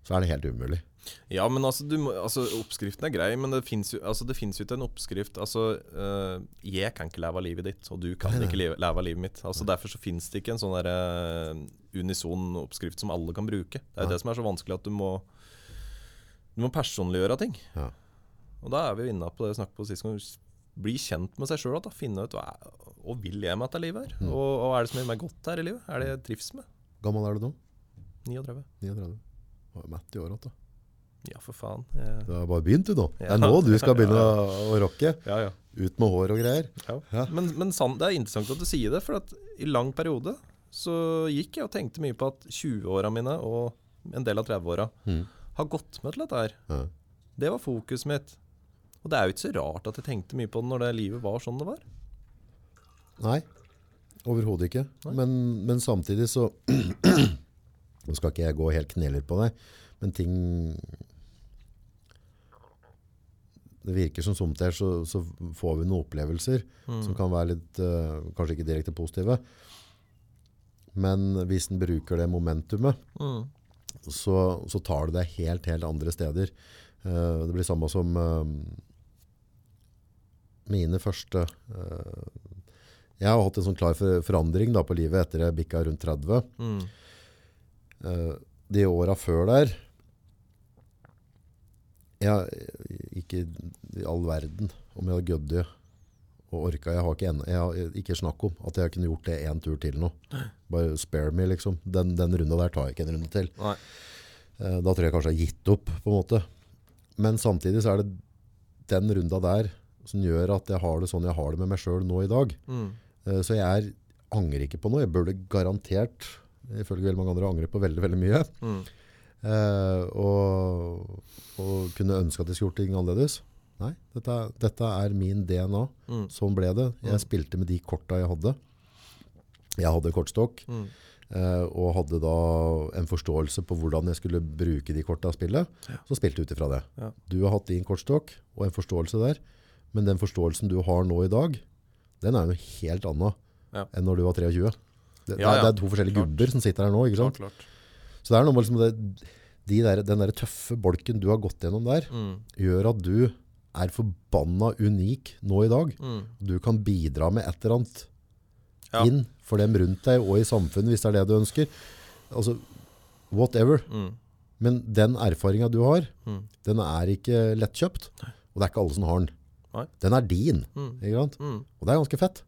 så er det helt umulig. Ja, men altså, du må, altså Oppskriften er grei, men det fins jo, altså, jo ikke en oppskrift Altså, eh, jeg kan ikke leve av livet ditt, og du kan ikke leve, leve av livet mitt. Altså, Derfor så finnes det ikke en sånn der, uh, unison oppskrift som alle kan bruke. Det er ja. det som er så vanskelig, at du må Du må personliggjøre ting. Ja. Og da er vi inne på det vi snakket på sist gang. Bli kjent med seg sjøl. Finne ut hva, hva vil jeg med dette livet her? Mm. Og, og er det som gjør meg godt her i livet? Er det jeg trives med? Gammel er du nå? 39. 39. Var jo Matt i året, da. Ja, for faen. Jeg, Du har bare begynt du nå. Det er nå du skal begynne å, å rocke. ja, ja. Ut med hår og greier. Ja. Ja. Men, men sant, det er interessant at du sier det, for at i lang periode så gikk jeg og tenkte mye på at 20-åra mine og en del av 30-åra Mm. har gått med til dette her. Ja. Det var fokuset mitt. Og det er jo ikke så rart at jeg tenkte mye på det når det livet var sånn det var. Nei, overhodet ikke. Nei. Men, men samtidig så Nå skal ikke jeg gå helt kneler på deg, men ting Det virker som somtider så, så får vi noen opplevelser Mm. som kan være litt uh, Kanskje ikke direkte positive. Men hvis en bruker det momentumet, Mm. så, så tar det deg helt, helt andre steder. Uh, det blir samme som uh, mine første Jeg har hatt en sånn klar for, forandring da, på livet etter jeg bikka rundt 30. Mm. De åra før der jeg, Ikke i all verden om jeg hadde gøddet og orka. Jeg har ikke, en, jeg har ikke snakk om at jeg kunne gjort det én tur til nå. Bare spare me, liksom. Den, den runda der tar jeg ikke en runde til. Nei. Eh, Da tror jeg kanskje jeg har gitt opp, på en måte. Men samtidig så er det den runda der som gjør at jeg har det sånn jeg har det med meg sjøl nå i dag. Mm. Eh, Så jeg er, angrer ikke på noe. Jeg burde garantert, ifølge veldig mange andre, angre på veldig, veldig mye. Mm. Eh, og, og kunne ønske at jeg skulle gjort ting annerledes. Nei, dette, dette er min DNA. Mm. Sånn ble det. Jeg Mm. spilte med de korta jeg hadde. Jeg hadde kortstokk. Mm. Eh, og hadde da en forståelse på hvordan jeg skulle bruke de korta i spillet, så spilte jeg ut ifra det. Ja. Du har hatt din kortstokk og en forståelse der, men den forståelsen du har nå i dag, den er noe helt annet Ja. enn når du var 23. Det, det, Ja, er, ja. det er to forskjellige gubber som sitter her nå, ikke Klart, klart. Så det er noe med liksom det, de der, den der tøffe bolken du har gått gjennom der, Mm. gjør at du er forbanna unik nå i dag. Mm. Du kan bidra med et eller annet Ja. inn for dem rundt deg og i samfunnet, hvis det er det du ønsker. Altså, whatever. Mm. Men den erfaringa du har, Mm. den er ikke lettkjøpt. Og det er ikke alle som har den. Nei. Den er din. Mm. Ikke sant? Mm. Og det er ganske fett.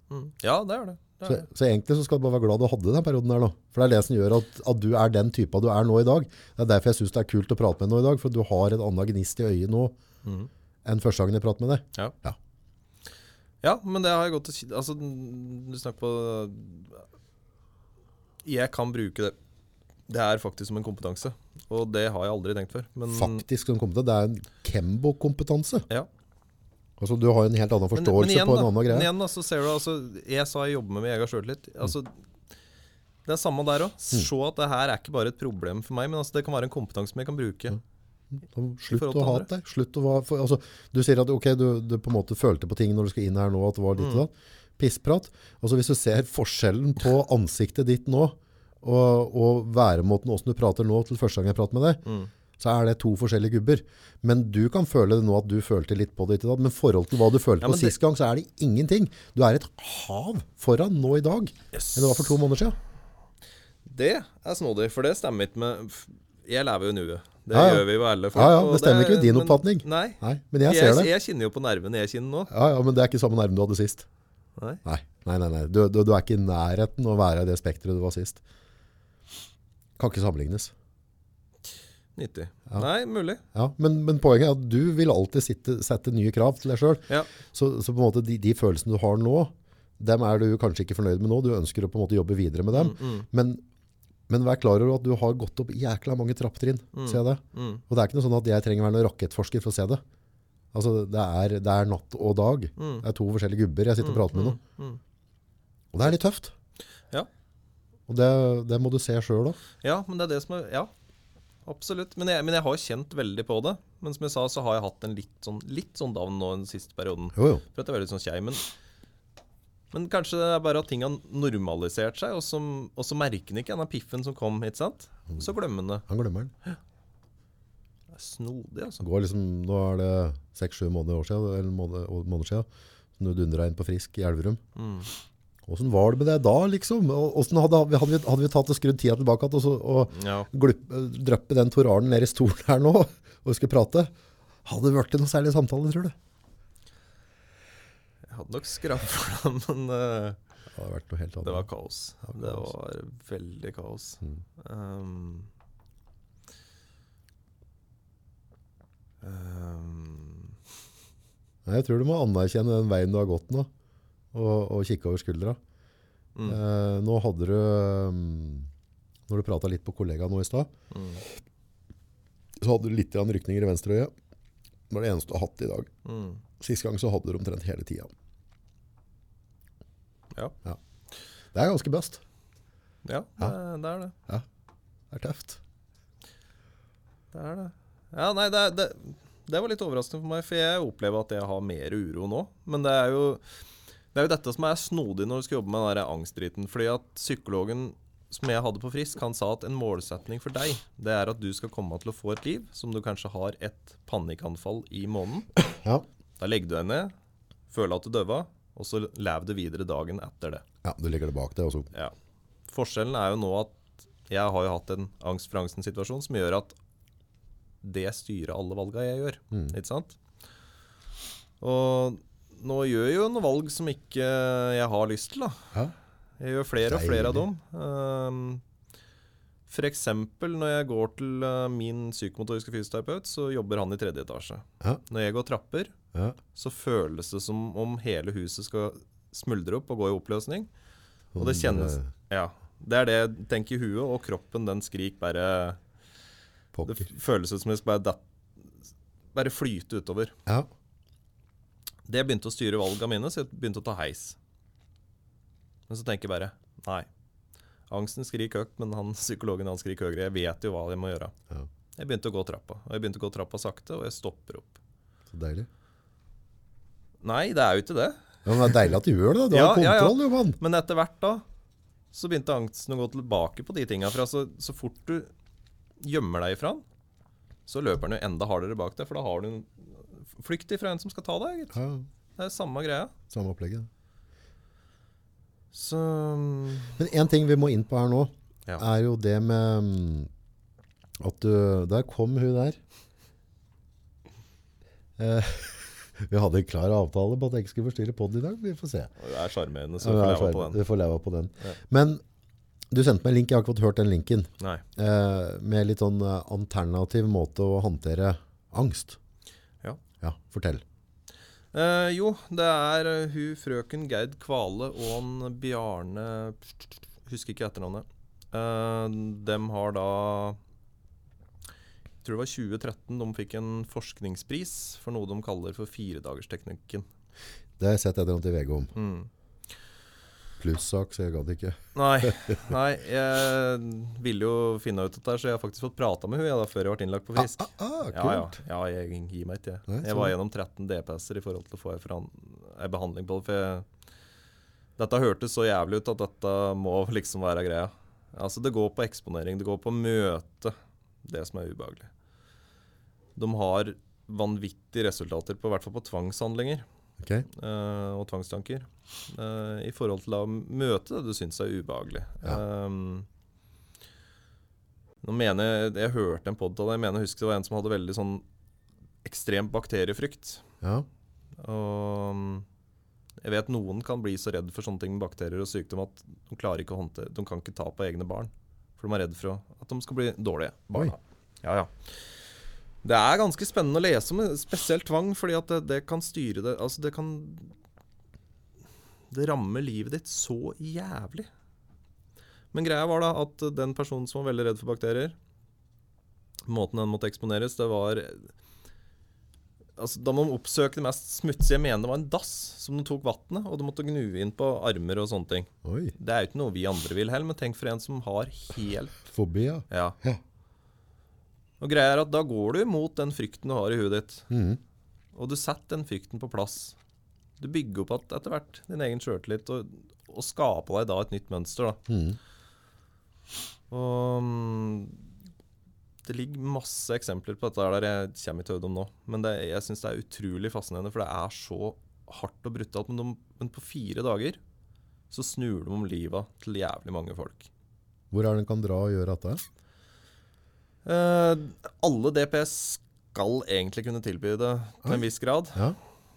Ja, det er det. Så, så egentlig så skal du bare være glad du hadde den perioden der nå. For det er det som gjør at, at du er den typa du er nå i dag. Det er derfor jeg syns det er kult å prate med deg nå i dag. For du har en annen gnist i øyet nå Mm. enn første gangen jeg pratet med deg. Ja, Ja, men det har jeg godt å si. Altså, du snakker på Jeg kan bruke det. Det er faktisk som en kompetanse. Og det har jeg aldri tenkt før. Men, Faktisk som kompetanse. Det er en Kembo-kompetanse. Ja. Altså, du har en helt annen forståelse men igjen på en annen greie. Men igjen da, så ser du altså Jeg sa jeg jobber med egen sjøltillit. Altså, det er samme der òg. Mm. Se at det her er ikke bare et problem for meg, men altså, det kan være en kompetanse som jeg kan bruke. Ja. Slutt å hate deg. Slutt å være, for, altså, du sier at okay, du, du på en måte følte på ting når du skal inn her nå, at det var ditt Mm. og datt. Pissprat. Altså, hvis du ser forskjellen på ansiktet ditt nå, og, og væremåten åssen du prater nå til første gang jeg prater med deg, Mm. Så er det to forskjellige gubber. Men du kan føle det nå at du følte litt på det og men forhold til hva du følte Ja, på det- sist gang, så er det ingenting. Du er et hav foran nå i dag, Yes. enn det var for to måneder siden. Det er snodig, for det stemmer ikke med Jeg lever jo i nuet. Det Ja, ja. gjør vi jo alle. folk, Ja, ja, det stemmer ikke med din men- oppfatning. Nei. Nei, men jeg Jeg, ser det. jeg kjenner jo på nervene jeg kjenner nå. Ja, ja, men det er ikke samme nerven du hadde sist. Nei. Nei, nei, nei. nei. Du, du, du er ikke i nærheten å være i det spektret du var sist. Kan ikke sammenlignes. 90. Ja. Nei, mulig. Ja, men, men poenget er at du vil alltid sitte, sette nye krav til deg selv. Ja. Så, så på en måte de, de følelsene du har nå, dem er du kanskje ikke fornøyd med nå. Du ønsker å på en måte jobbe videre med dem. Mm, Men, men vær klar over at du har gått opp jækla mange trappetrinn. Se det. mm, Og det er ikke noe sånn at jeg trenger å være noen rakettforsker for å se det. Altså, det er, det er natt og dag. mm, Det er to forskjellige gubber jeg sitter og prater med nå. mm, mm. Og det er litt tøft. Ja. Og det, det må du se sjøl òg. Ja, men det er det som er Ja, absolutt. Men jeg, men jeg har kjent veldig på det. Men som jeg sa, så har jeg hatt en litt sånn, litt sånn down nå den siste perioden. Jo, jo. For at jeg er veldig sånn kjei, Men, men kanskje det er bare at ting har normalisert seg, og så, og så merker han ikke denne piffen som kom, ikke sant? Så glemmer han det. Han glemmer den. Det er snodig, altså. Så går liksom, nå er det seks-sju måneder, år siden, eller måneder, måneder siden, som du dundra inn på Frisk i Elverum. Mm. Hvordan var det med deg da, liksom? Hadde, hadde, vi, hadde vi tatt og skrudd tida tilbake og, så- og Ja. drøppe den Tor Arne ned i stolen her nå, og skulle prate? Hadde det vært noen særlig samtale, tror du? Jeg hadde nok skrapt for men uh, Det noe helt annet. det var kaos. Det kaos. var veldig kaos. Mm. Um, um, Nei, Jeg tror du må anerkjenne den veien du har gått nå, og, og kikke over skuldra. mm, Eh, nå hadde du, mm, når du pratet litt på kollegaen nå i stad, mm, så hadde du litt rykninger i venstre øye. Det var det eneste du har hatt i dag. mm. Sist gang så hadde du omtrent hele tida. Ja. Det er ganske best. Ja, det, det er det. Ja. Det er tøft. Det er det. Ja, nei, det, det, det var litt overraskende for meg, for jeg opplever at jeg har mer uro nå. Men det er jo, det er jo dette som er snodig når du skal jobbe med den der angstdriten. Fordi at psykologen som jeg hadde på Frisk, han sa at en målsetning for deg, det er at du skal komme til å få et liv som du kanskje har et panikkanfall i måneden. Ja. Da legger du deg ned, føler at du døva, og så lever du videre dagen etter det. ja, du legger det bak deg. Og så. Ja. Forskjellen er jo nå at jeg har jo hatt en angst for angsten-situasjon som gjør at det styrer alle valga jeg gjør. Mm. Ikke sant? Og nå gjør jeg jo noen valg som ikke jeg har lyst til, da. Jeg gjør flere og flere av dem. Um, for eksempel når jeg går til uh, min psykomotoriske fysioterapeut, så jobber han i tredje etasje. Når jeg går trapper, så føles det som om hele huset skal smuldre opp og gå i oppløsning. Og det kjennes eh, Ja. Det er det jeg tenker i huet, og kroppen den skrik bare Det Pokker. føles ut som jeg skal bare, bare flyte utover. Ja. Det begynte å styre valgene mine, så jeg begynte å ta heis. Men så tenker jeg bare Nei. Angsten skriker høyt, men han psykologen han skriker høyere. Jeg vet jo hva jeg må gjøre. Ja. Jeg begynte å gå trappa. Og jeg begynte å gå trappa sakte, og jeg stopper opp. Så deilig. Nei, det er jo ikke det. Ja, men det er deilig at du gjør det. Du Ja, har ja, ja. kontroll, jo, mann. Men etter hvert da, så begynte angsten å gå tilbake på de tinga. For altså, så fort du gjemmer deg ifra den, så løper den jo enda hardere bak deg. For da har du flykt ifra en som skal ta deg. gitt. Ja, Det er samme greia. samme opplegget. Så Men en ting vi må inn på her nå, Ja. er jo det med mm, at du Der kom hun der. Eh, vi hadde en klar avtale på at jeg ikke skulle forstyrre podden i dag. Vi får se. Det er sjarmerende, så Ja, får leve på den. Vi får leve på den. Ja. Men du sendte meg en link, jeg har ikke fått hørt den linken. Eh, med litt sånn eh, alternativ måte å håndtere angst. Ja. Fortell. Eh, jo, det er eh, hun frøken Gerd Kvale og han Bjarne Husker ikke etternavnet. Uh, dem har da Jeg tror det var 2013 de fikk en forskningspris for noe de kaller for firedagersteknikken. Det har jeg sett et eller annet i VG om. Mm. Plussak, så jeg gadd ikke. Nei, nei, jeg ville jo finne ut dette, så jeg har faktisk fått prata med hun jeg, da, før jeg ble innlagt på Frisk. Ah, ah, Ja, ja, kult. ja, jeg gir meg ikke. Nei, Jeg var gjennom 13 DPS-er i forhold til å få en behandling på det. For jeg, dette hørtes så jævlig ut at dette må liksom være greia. Altså Det går på eksponering, det går på møte det som er ubehagelig. De har vanvittige resultater, på i hvert fall på tvangshandlinger Ok. uh, og tvangstanker. Uh, I forhold til å møte det du syns er ubehagelig. Ja. Um, mener jeg, jeg hørte en av det, jeg mener jeg husker det var en som hadde veldig sånn ekstrem bakteriefrykt. Ja. Og um, jeg vet noen kan bli så redd for sånne ting med bakterier og sykdom at de klarer ikke å håndtere De kan ikke ta på egne barn. For de er redd for at de skal bli dårlige. barna. Ja, ja. Det er ganske spennende å lese om spesielt tvang, fordi at det, det kan styre det Altså, det kan Det rammer livet ditt så jævlig. Men greia var da at den personen som var veldig redd for bakterier Måten den måtte eksponeres, det var Altså, da må de oppsøke det mest smutsige. Jeg mener det var en dass som de tok vannet, og de måtte gnu inn på armer og sånne ting. Oi, Det er jo ikke noe vi andre vil heller, men tenk for en som har helt fobi, ja. Ja. Og greia er at da går du imot den frykten du har i huet ditt. Mm. Og du setter den frykten på plass. Du bygger opp at etter hvert din egen sjøltillit og, og skaper deg da et nytt mønster. da. Mm. Og mm, det ligger masse eksempler på dette der jeg kommer ikke dem nå. Men det, jeg syns det er utrolig fascinerende, for det er så hardt og brutalt. Men, de, men på fire dager så snur de om livet til jævlig mange folk. Hvor er det en kan dra og gjøre dette? Eh, alle DPS skal egentlig kunne tilby det til en viss grad, Ja.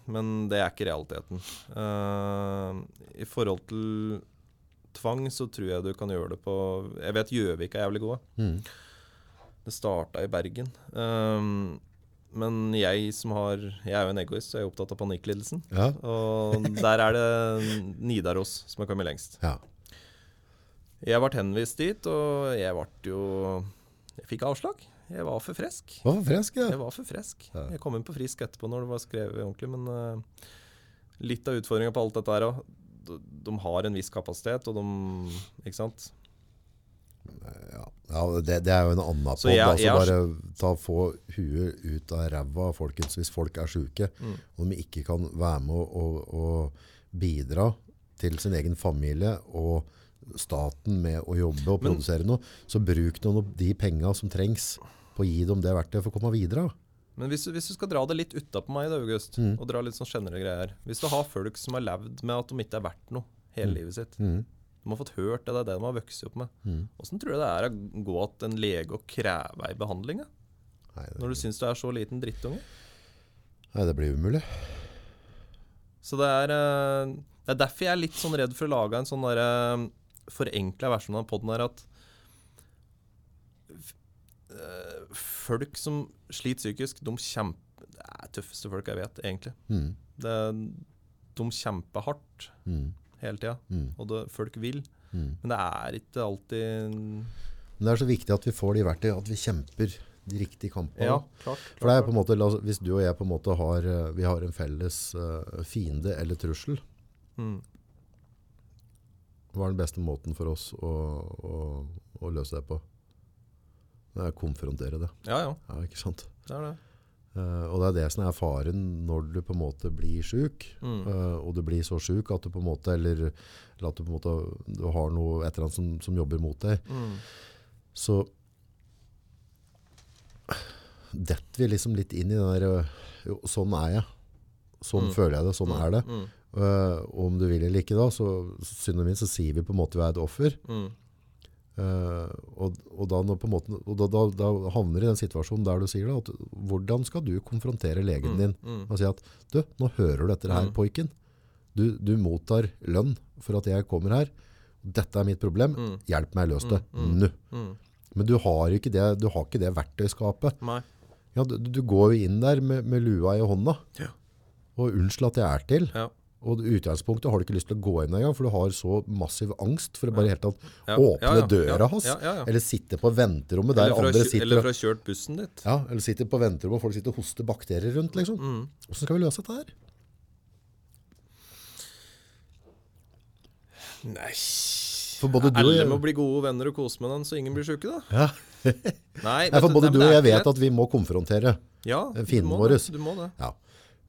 men det er ikke realiteten. Eh, I forhold til tvang så tror jeg du kan gjøre det på Jeg vet Gjøvik er jævlig gode. Mm. Det starta i Bergen. Um, men jeg som har Jeg er jo en egoist, så jeg er opptatt av panikklidelsen. Ja. Og der er det Nidaros som har kommet lengst. ja. Jeg ble henvist dit, og jeg ble jo Jeg fikk avslag. Jeg var for frisk. Var for fresk, ja. Jeg var for frisk. Ja. Jeg kom inn på frisk etterpå når det var skrevet ordentlig, men uh, litt av utfordringa på alt dette her òg de, de har en viss kapasitet, og de Ikke sant? Ja, ja det, det er jo en annen podd. Altså bare ta, få huet ut av ræva, folkens, hvis folk er syke, Mm. og de ikke kan være med og, og, og bidra til sin egen familie og staten med å jobbe og Men- produsere noe, så bruk noen av de penga som trengs på å gi dem det verktøyet for å komme videre. Men hvis, hvis du skal dra det litt utapå meg, da, August, Mm. og dra litt sånn generelle greier Hvis du har folk som har levd med at de ikke er verdt noe hele livet sitt Mm. De har fått hørt det, det er det de har vokst opp med. Mm. Åssen tror du det er å gå til en lege og kreve ei behandling? Nei, Når du syns du er så liten drittunge? nei, det blir umulig. Så det er, eh, det er derfor jeg er litt sånn redd for å lage en sånn derre forenkla versjonen av podden her at eh, Folk som sliter psykisk, de kjemper Det er tøffeste folk jeg vet, egentlig. Mm. Det, de kjemper hardt Mm. hele tida, Mm. og det, folk vil. Mm. Men det er ikke alltid Men det er så viktig at vi får de verktøy, at vi kjemper de riktige kampene. Ja, klart. For det er på en måte, oss- Hvis du og jeg på en måte har, eh, vi har en felles uh, fiende eller trussel, Mm. er den beste måten for oss å, å, å løse det på? Det er å konfrontere det. Ja, ja. Ja, ikke sant? Det er det. Uh, og det er det som er faren når du på en måte blir syk, Mm. uh, og du blir så syk at du på en måte, eller, eller at du på en måte du har noe et eller annet som, som jobber mot deg, Mm. så detter vi liksom litt inn i den der, øh, jo, sånn er jeg. Sånn Mm. føler jeg det, sånn Mm. er det. Og om du vil eller ikke da, så synd og min, så sier vi på en måte vi er et offer. Mm. Uh, og, og, da, når på en måte, og da, da, da havner du i den situasjonen der du sier da, at hvordan skal du konfrontere legen Mm. din Mm. og si at, du, nå hører du dette her, Mm. poiken. Du, du mottar lønn for at jeg kommer her. Dette er mitt problem. Mm. Hjelp meg løs det. Nå. Men du har ikke det, du har ikke det verktøyskapet. Ja, du, du går jo inn der med, med lua i hånda. Ja. Og unnskyld at jeg er til. Ja. Og utgangspunktet har du ikke lyst til å gå inn engang, for du har så massiv angst for å bare helt tatt Ja. åpne Ja, ja. døra hans. Eller sitte på venterommet der andre sitter. eller for å ha kjørt bussen ditt. ja, eller sitte på venterommet og folk sitter og hoster bakterier rundt. liksom. Mm. Hvordan skal vi løse dette her? Nei For både du Alle må bli gode venner og kose med den, så ingen blir sjuke, da. ja, Nei, Nei, for både du og jeg vet at vi må konfrontere. ja, fienden du må vår. det, Du må det. Ja.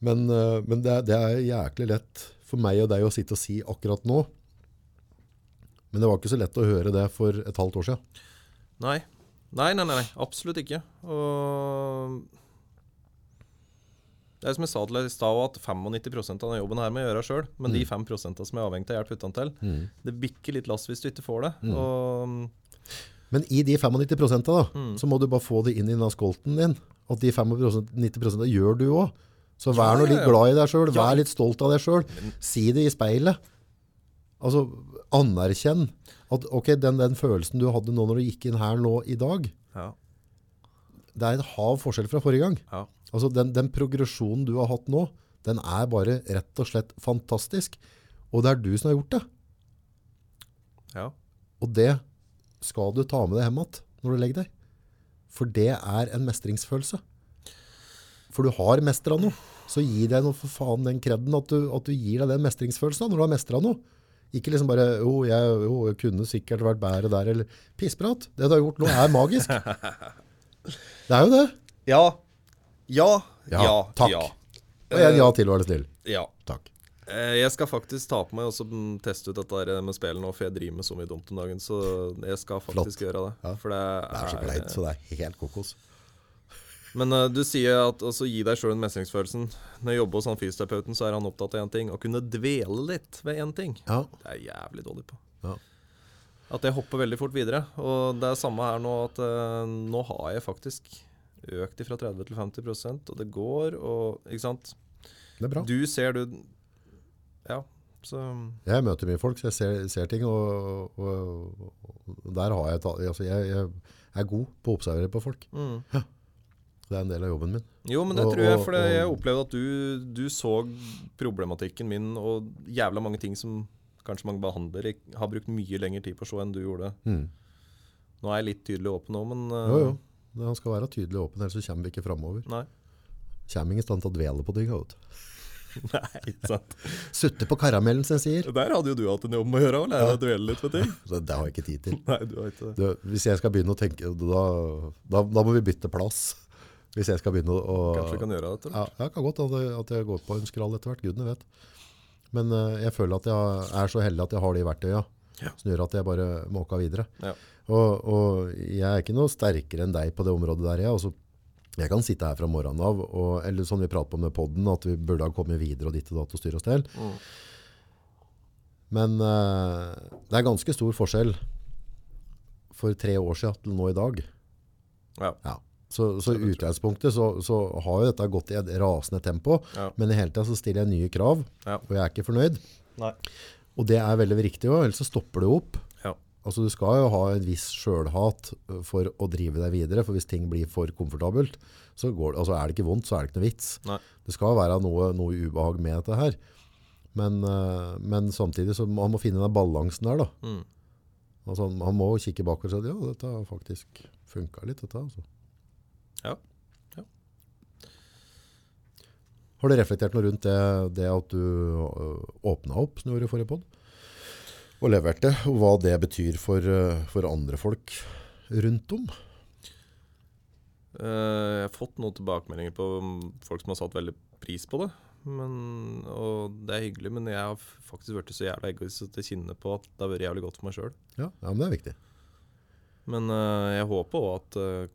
Men, eh, men det, er- det er jæklig lett for meg og deg å sitte og si akkurat nå. Men det var ikke så lett å høre det for et halvt år siden. Nei. Nei, nei, nei, absolutt ikke. Og det er som jeg sa til deg i stad, at 95% av denne jobben her må jeg gjøre sjøl. Men de 5% som er avhengig av hjelp utentil, det bikker litt lass hvis du ikke får det. Og Men i de 95 da, Mm. så må du bare få det inn i denne skolten din. At de 95% gjør du også. Så vær nå litt glad i deg Ja. vær litt stolt av deg selv. Si det i speilet. Altså, anerkjenn at ok, den, den følelsen du hadde nå når du gikk inn her nå i dag, ja. det er et hav forskjell fra forrige gang. Ja. Altså den, den progresjonen du har hatt nå, den er bare rett og slett fantastisk. Og det er du som har gjort det. ja. Og det skal du ta med deg hjem igjen når du legger deg. For det er en mestringsfølelse. For du har mestra noe. Så gi deg noe for faen den kredden at du, at du gir deg den mestringsfølelsen da, når du har mestra noe. Ikke liksom bare jo jeg, jo, jeg kunne sikkert vært bedre der, eller pissprat. Det du har gjort nå er magisk. Det er jo det. Ja. Ja. Ja, Ja. takk. Ja. Og en ja til, vær så snill. ja. Takk. Eh, Jeg skal faktisk ta på meg og mm, teste ut dette med spillet nå, for jeg driver med så mye dumt om dagen. Så jeg skal faktisk gjøre det. Ja. For det Det er så kleint, så det er helt kokos. Men uh, du sier at altså, gi deg sjøl den mestringsfølelsen. Når jeg jobber hos han fysioterapeuten, så er han opptatt av én ting. Å kunne dvele litt ved én ting. Ja. Det er jeg jævlig dårlig på. Ja. At jeg hopper veldig fort videre. Og det er samme her nå, at uh, nå har jeg faktisk økt fra 30 til 50% og det går, og Ikke sant? Det er bra. Du ser du Ja, så Jeg møter mye folk, så jeg ser, ser ting, og, og, og der har jeg, altså jeg, jeg er god på å observere på folk. mm. Det er en del av jobben min. Jo, men det Og- tror jeg, for jeg opplevde at du, du så problematikken min og jævla mange ting som kanskje mange behandlere har brukt mye lengre tid på å se enn du gjorde. Mm. Nå er jeg litt tydelig åpen nå, men uh, Jo, jo. Det- Han skal være tydelig åpen, ellers så kommer vi ikke framover. Kommer ingen i stand til å dvele på ting. vet du. Nei, ikke sant. Sutte på karamellen, som jeg sier. Der hadde jo du hatt en jobb med å gjøre, lære å dvele litt med ting. Det, det har jeg ikke tid til. Nei, du har ikke det. Du, hvis jeg skal begynne å tenke, da, da, da må vi bytte plass. Hvis jeg skal begynne å... å Kanskje du kan gjøre det. etter hvert? ja, det kan godt at jeg, at jeg går på en skrall etter hvert, gudene vet. Men uh, jeg føler at jeg er så heldig at jeg har de verktøyene, Ja. som gjør at jeg bare måker videre. Ja. Og, og jeg er ikke noe sterkere enn deg på det området der. Jeg, altså, jeg kan sitte her fra morgenen av, og, eller sånn vi prater på med podden, at vi burde ha kommet videre og ditt og datt og styr oss til. Mm. Men uh, det er ganske stor forskjell for tre år siden til nå i dag. Ja. Ja. Så, så utgangspunktet så, så har jo dette gått i et rasende tempo, Ja. men i hele tida så stiller jeg nye krav, Ja. og jeg er ikke fornøyd. Nei. Og det er veldig riktig også, ellers så stopper det opp. Ja. Altså du skal jo ha en viss sjølhat for å drive deg videre, for hvis ting blir for komfortabelt, så går det, altså er det ikke vondt, så er det ikke noe vits. Nei. Det skal være noe, noe ubehag med dette her. Men, men samtidig så man må finne den balansen der da. Mm. Altså man må kikke bakover og si, ja, dette har faktisk funket litt, dette altså. Ja. Ja. Har du reflektert noe rundt det, det at du åpna åpnet opp, som du gjorde i forrige podd? Og leverte, og hva det betyr for, for andre folk rundt om? Eh, jeg har fått noen tilbakemeldinger på um, folk som har satt veldig pris på det. Men, og det er hyggelig, men jeg har faktisk blitt så jævla egoist at jeg kjenner på at det har vært jævlig godt for meg sjøl. Ja, ja, men det er viktig. Men uh, jeg håper òg at, eh,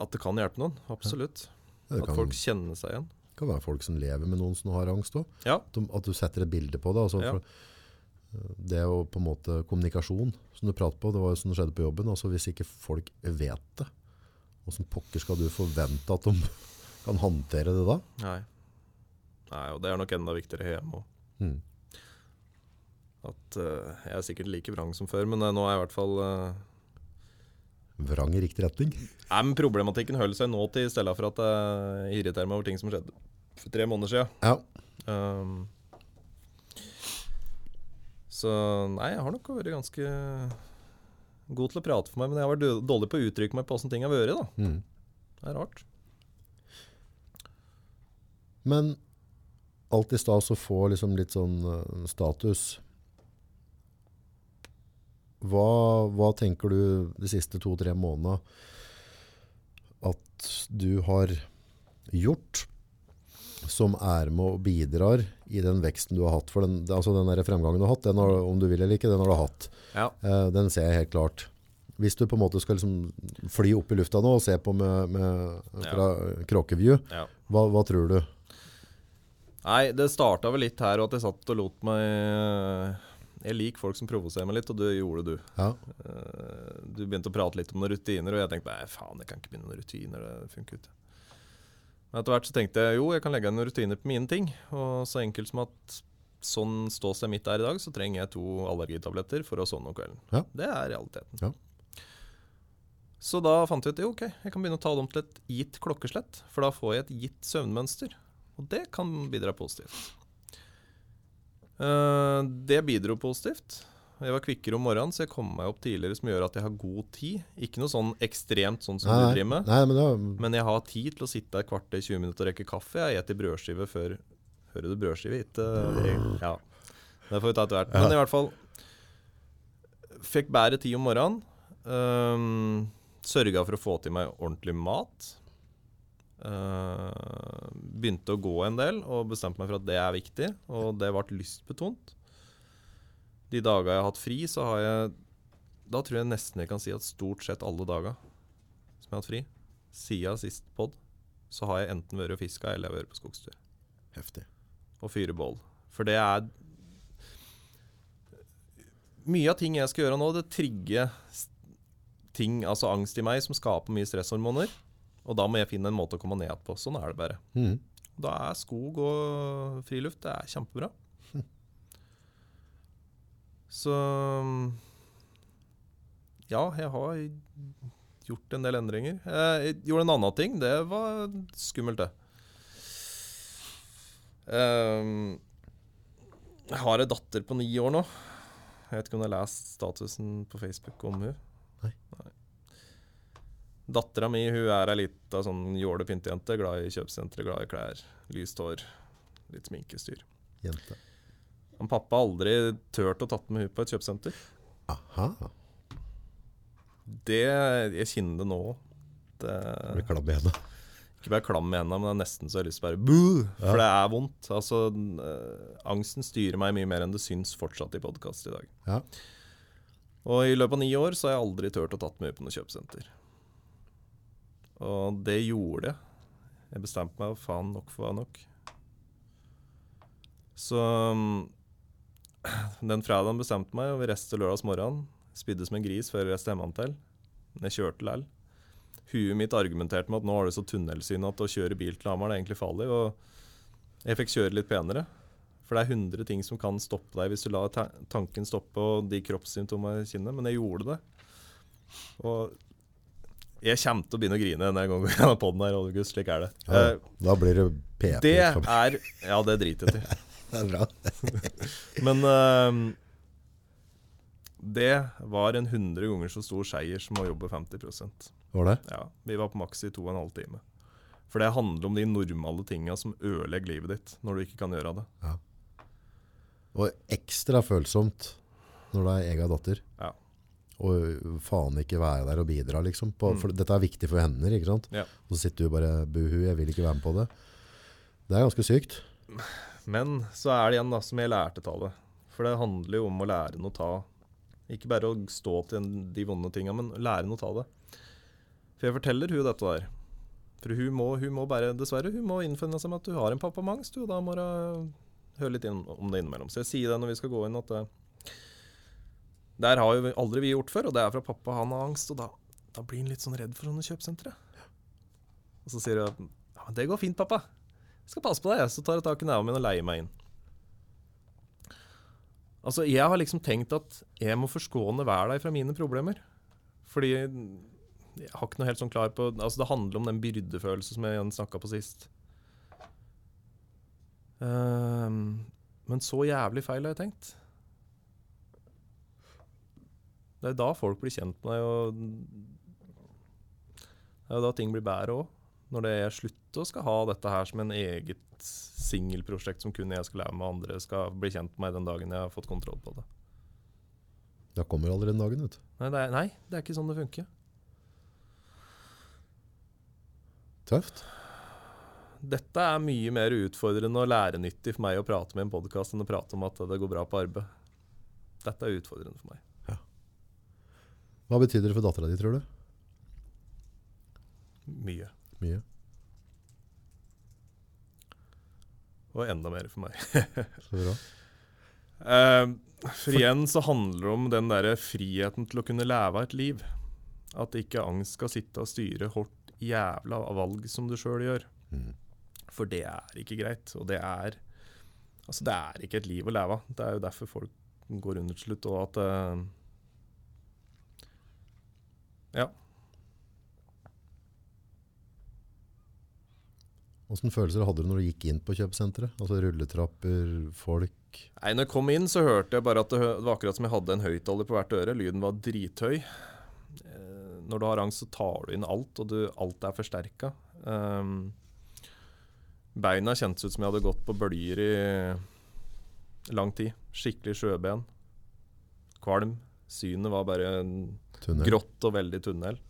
at det kan hjelpe noen. Absolutt. Ja, At kan, folk kjenner seg igjen. Det kan være folk som lever med noen som har angst også. Ja. At at du setter et bilde på det. Altså, for, øh, det er jo på en måte kommunikasjon som du prater på. Det var jo som det skjedde på jobben. Altså, hvis ikke folk vet det, hvordan pokker skal du forvente at de kan håndtere det da? Nei. Nei, og det er nok enda viktigere hjemme òg. Mm. At eh, jeg er sikkert like vrang som før, men uh, nå er jeg i hvert fall eh, Vrang i riktig retning. Nei, men Problematikken holder seg nå til, i stedet for at jeg irriterer meg over ting som skjedde for tre måneder siden. Ja, Um, så nei, jeg har nok vært ganske god til å prate for meg, men jeg har vært dårlig på å uttrykke meg på åssen ting har vært. da. mm. Det er rart. Men alt i stad å få liksom litt sånn øh, status. Hva, hva tenker du de siste to-tre månedene at du har gjort som er med og bidrar i den veksten du har hatt? For den, altså den fremgangen du har hatt, den har, om du vil eller ikke, den har du hatt. Ja. Uh, den ser jeg helt klart. Hvis du på en måte skal liksom fly opp i lufta nå og se på med, med, fra kråkeview, ja. hva, hva tror du? Nei, det starta vel litt her, og at jeg satt og lot meg Jeg liker folk som provoserer meg litt, og det gjorde du. Ja, Eh, Du begynte å prate litt om noen rutiner, og jeg tenkte nei, faen, jeg kan ikke begynne noen rutiner. Det funker ikke. Men etter hvert så tenkte jeg jo, jeg kan legge inn noen rutiner på mine ting. Og så enkelt som at sånn ståstedet mitt er i dag, så trenger jeg to allergitabletter for å sovne om kvelden. Ja. Det er realiteten. Ja. Så da fant jeg ut jo, ok, jeg kan begynne å ta det om til et gitt klokkeslett. For da får jeg et gitt søvnmønster. Og det kan bidra positivt. Eh, det bidro positivt. Jeg var kvikkere om morgenen, så jeg kom meg opp tidligere, som gjør at jeg har god tid. Ikke noe sånn ekstremt sånn som Nei, du driver med. nei, men da, Men jeg har tid til å sitte et kvarter, 20 minutter og rekke kaffe. Jeg spiser brødskive før Hører du brødskive? Ikke Ja. Det får vi ta etter hvert. Men i hvert fall Fikk bedre tid om morgenen. Um, Sørga for å få til meg ordentlig mat. Uh, begynte å gå en del og bestemte meg for at det er viktig. Og det ble lystbetont. De dagene jeg har hatt fri, så har jeg Da tror jeg nesten jeg kan si at stort sett alle dager som jeg har hatt fri, siden sist pod, så har jeg enten vært og fiska eller jeg har vært på skogstur heftig. og fyre bål. For det er Mye av ting jeg skal gjøre nå, det trigger ting, altså angst i meg, som skaper mye stresshormoner. Og da må jeg finne en måte å komme ned på. Sånn er det bare. Mm. Da er skog og friluft det er kjempebra. Så Ja, jeg har gjort en del endringer. Jeg gjorde en annen ting. Det var skummelt, det. Ehm, jeg har ei datter på ni år nå. Jeg vet ikke om du har lest statusen på Facebook om hun Nei. Dattera mi hun er ei lita sånn jålepyntejente. Glad i kjøpesentre, glad i klær, lyst hår, litt sminkestyr. Jente. Han pappa har aldri turt å tatt med hun på et kjøpesenter. Aha. Det Jeg kjenner det nå. Det Det blir klam i henda. Ikke bare klam i henda, men det er nesten så jeg har lyst til å bare Boo! For det er vondt. Altså, øh, angsten styrer meg mye mer enn det syns fortsatt i podkast i dag. Ja. Og i løpet av ni år så har jeg aldri turt å tatt med på noe kjøpesenter. Og det gjorde jeg. Jeg bestemte meg for faen nok for var nok. Så mm, den fredagen bestemte meg, og vi reiste lørdags morgen. Spydde som en gris før jeg reiste hjemme til. Men jeg kjørte likevel. Huet mitt argumenterte med at nå har du så tunnelsyn at å kjøre bil til Hamar er egentlig farlig. Og jeg fikk kjøre litt penere. For det er 100 ting som kan stoppe deg hvis du lar tanken stoppe og de kroppssymptomene jeg kjenner. Men jeg gjorde det. Og jeg kommer til å begynne å grine denne gangen gjennom poden her, August. Slik er det. Ja, Eh, da blir det PP. det er Ja, det driter jeg i. Det er bra. Men uh, det var en 100 ganger så stor seier som å jobbe 50 Var det? Ja, Vi var på maks i to og en halv time. For det handler om de normale tinga som ødelegger livet ditt når du ikke kan gjøre det. Ja. Og ekstra følsomt når du er egen datter. Ja. Og faen ikke være der og bidra, liksom. På, Mm. For dette er viktig for hender, ikke sant? Ja. Og så sitter du bare buhu, jeg vil ikke være med på det. Det er ganske sykt. Men så er det igjen da, som jeg lærte av det. For det handler jo om å lære noe ta Ikke bare å stå til de vonde tinga, men lære noe ta det. For jeg forteller hun dette der. For hun må, hun må bare, dessverre, hun må innfinne seg med at du har en pappa mangst, angst, og da må hun høre litt om det innimellom. Så jeg sier det når vi skal gå inn, at det, der har jo aldri vi gjort før, og det er fra pappa, han har angst, og da, da blir han litt sånn redd for sånne kjøpesentre. Og så sier hun ja, det går fint, pappa. Jeg skal passe på deg. Så tar jeg tak i neven min og leier meg inn. Altså, jeg har liksom tenkt at jeg må forskåne hver dag fra mine problemer. Fordi jeg har ikke noe helt sånn klar på Altså, det handler om den byrdefølelsen som jeg snakka på sist. Um, men så jævlig feil har jeg tenkt. Det er da folk blir kjent med deg, og det er jo da ting blir bedre òg. Når det er slutt å skal ha dette her som en eget singelprosjekt som kun jeg skal lære med andre skal bli kjent med meg den dagen jeg har fått kontroll på det. Da kommer aldri den dagen, vet du. Nei, det nei, det er ikke sånn det funker. Tøft. Dette er mye mer utfordrende og lærenyttig for meg å prate med en podkast enn å prate om at det går bra på arbeid. Dette er utfordrende for meg. Hva betyr det for dattera di, tror du? Mye. Mye. Og enda mer for meg. Så bra. Eh, for igjen så handler det om den derre friheten til å kunne leve et liv. At ikke angst skal sitte og styre hardt jævla valg som du sjøl gjør. Mm. For det er ikke greit. Og det er Altså, det er ikke et liv å leve av. Det er jo derfor folk går under til slutt, og at eh, ja. Åssen følelser hadde du når du gikk inn på kjøpesenteret? Altså Rulletrapper, folk Nei, når jeg kom inn, så hørte jeg bare at det, var akkurat som jeg hadde en høyttaler på hvert øre. Lyden var drithøy. Eh, når du har angst, så tar du inn alt, og du, alt er forsterka. Eh, beina kjentes ut som jeg hadde gått på bølger i lang tid. Skikkelig sjøben. Kvalm. Synet var bare tunnel? grått og veldig tunnel.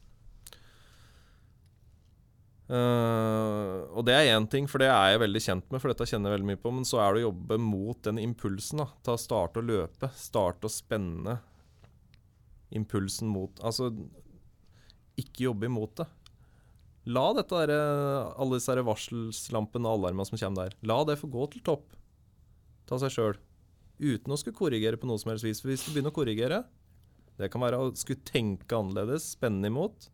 Uh, og det er én ting, for det er jeg veldig kjent med, for dette kjenner jeg veldig mye på. Men så er det å jobbe mot den impulsen. da, Ta Starte å løpe. Starte å spenne impulsen mot Altså, ikke jobbe imot det. La dette der, alle disse varselslampene og alarmene som kommer der, la det få gå til topp. Ta seg sjøl. Uten å skulle korrigere på noe som helst vis. For hvis du begynner å korrigere, det kan være å skulle tenke annerledes, spenne imot,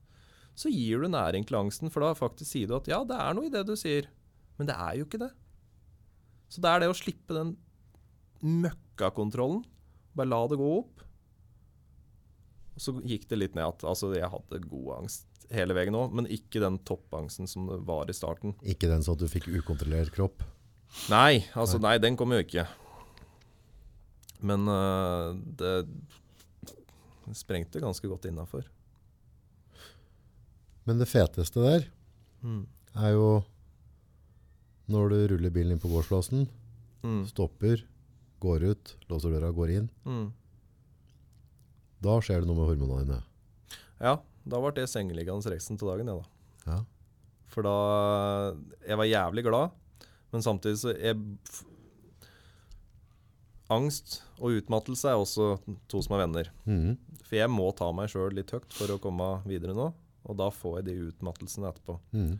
så gir du næring til angsten, for da faktisk sier du at ja, det er noe i det du sier, men det er jo ikke det. Så det er det å slippe den møkkakontrollen. Bare la det gå opp. Og så gikk det litt ned at altså, jeg hadde god angst hele veien òg, men ikke den toppangsten som det var i starten. Ikke den sånn at du fikk ukontrollert kropp? Nei, altså nei, den kom jo ikke. Men uh, det sprengte ganske godt innafor. Men det feteste der Mm. er jo når du ruller bilen inn på gårdsplassen, Mm. stopper, går ut, låser døra, går inn. Mm. Da skjer det noe med hormonene dine. Ja, da ble det sengeliggende resten av dagen, ja da. Ja. For da Jeg var jævlig glad, men samtidig så jeg, Angst og utmattelse er også to som er venner. Mm. For jeg må ta meg sjøl litt høyt for å komme videre nå, og da får jeg de utmattelsene etterpå. Mm.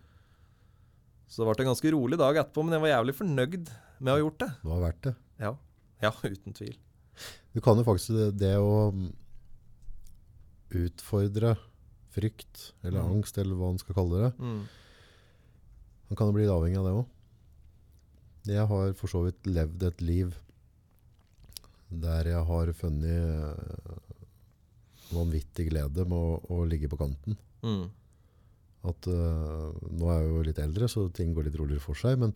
Så det ble en ganske rolig dag etterpå, men jeg var jævlig fornøyd med å ha gjort det. Det var verdt det. Ja, ja uten tvil. Du kan jo faktisk det, det å mm, utfordre frykt, eller mm. angst, eller hva man skal kalle det. Mm. Man kan jo bli avhengig av det òg. Jeg har for så vidt levd et liv der jeg har funnet eh, vanvittig glede med å, å ligge på kanten. Mm. At uh, Nå er jeg jo litt eldre, så ting går litt roligere for seg. Men,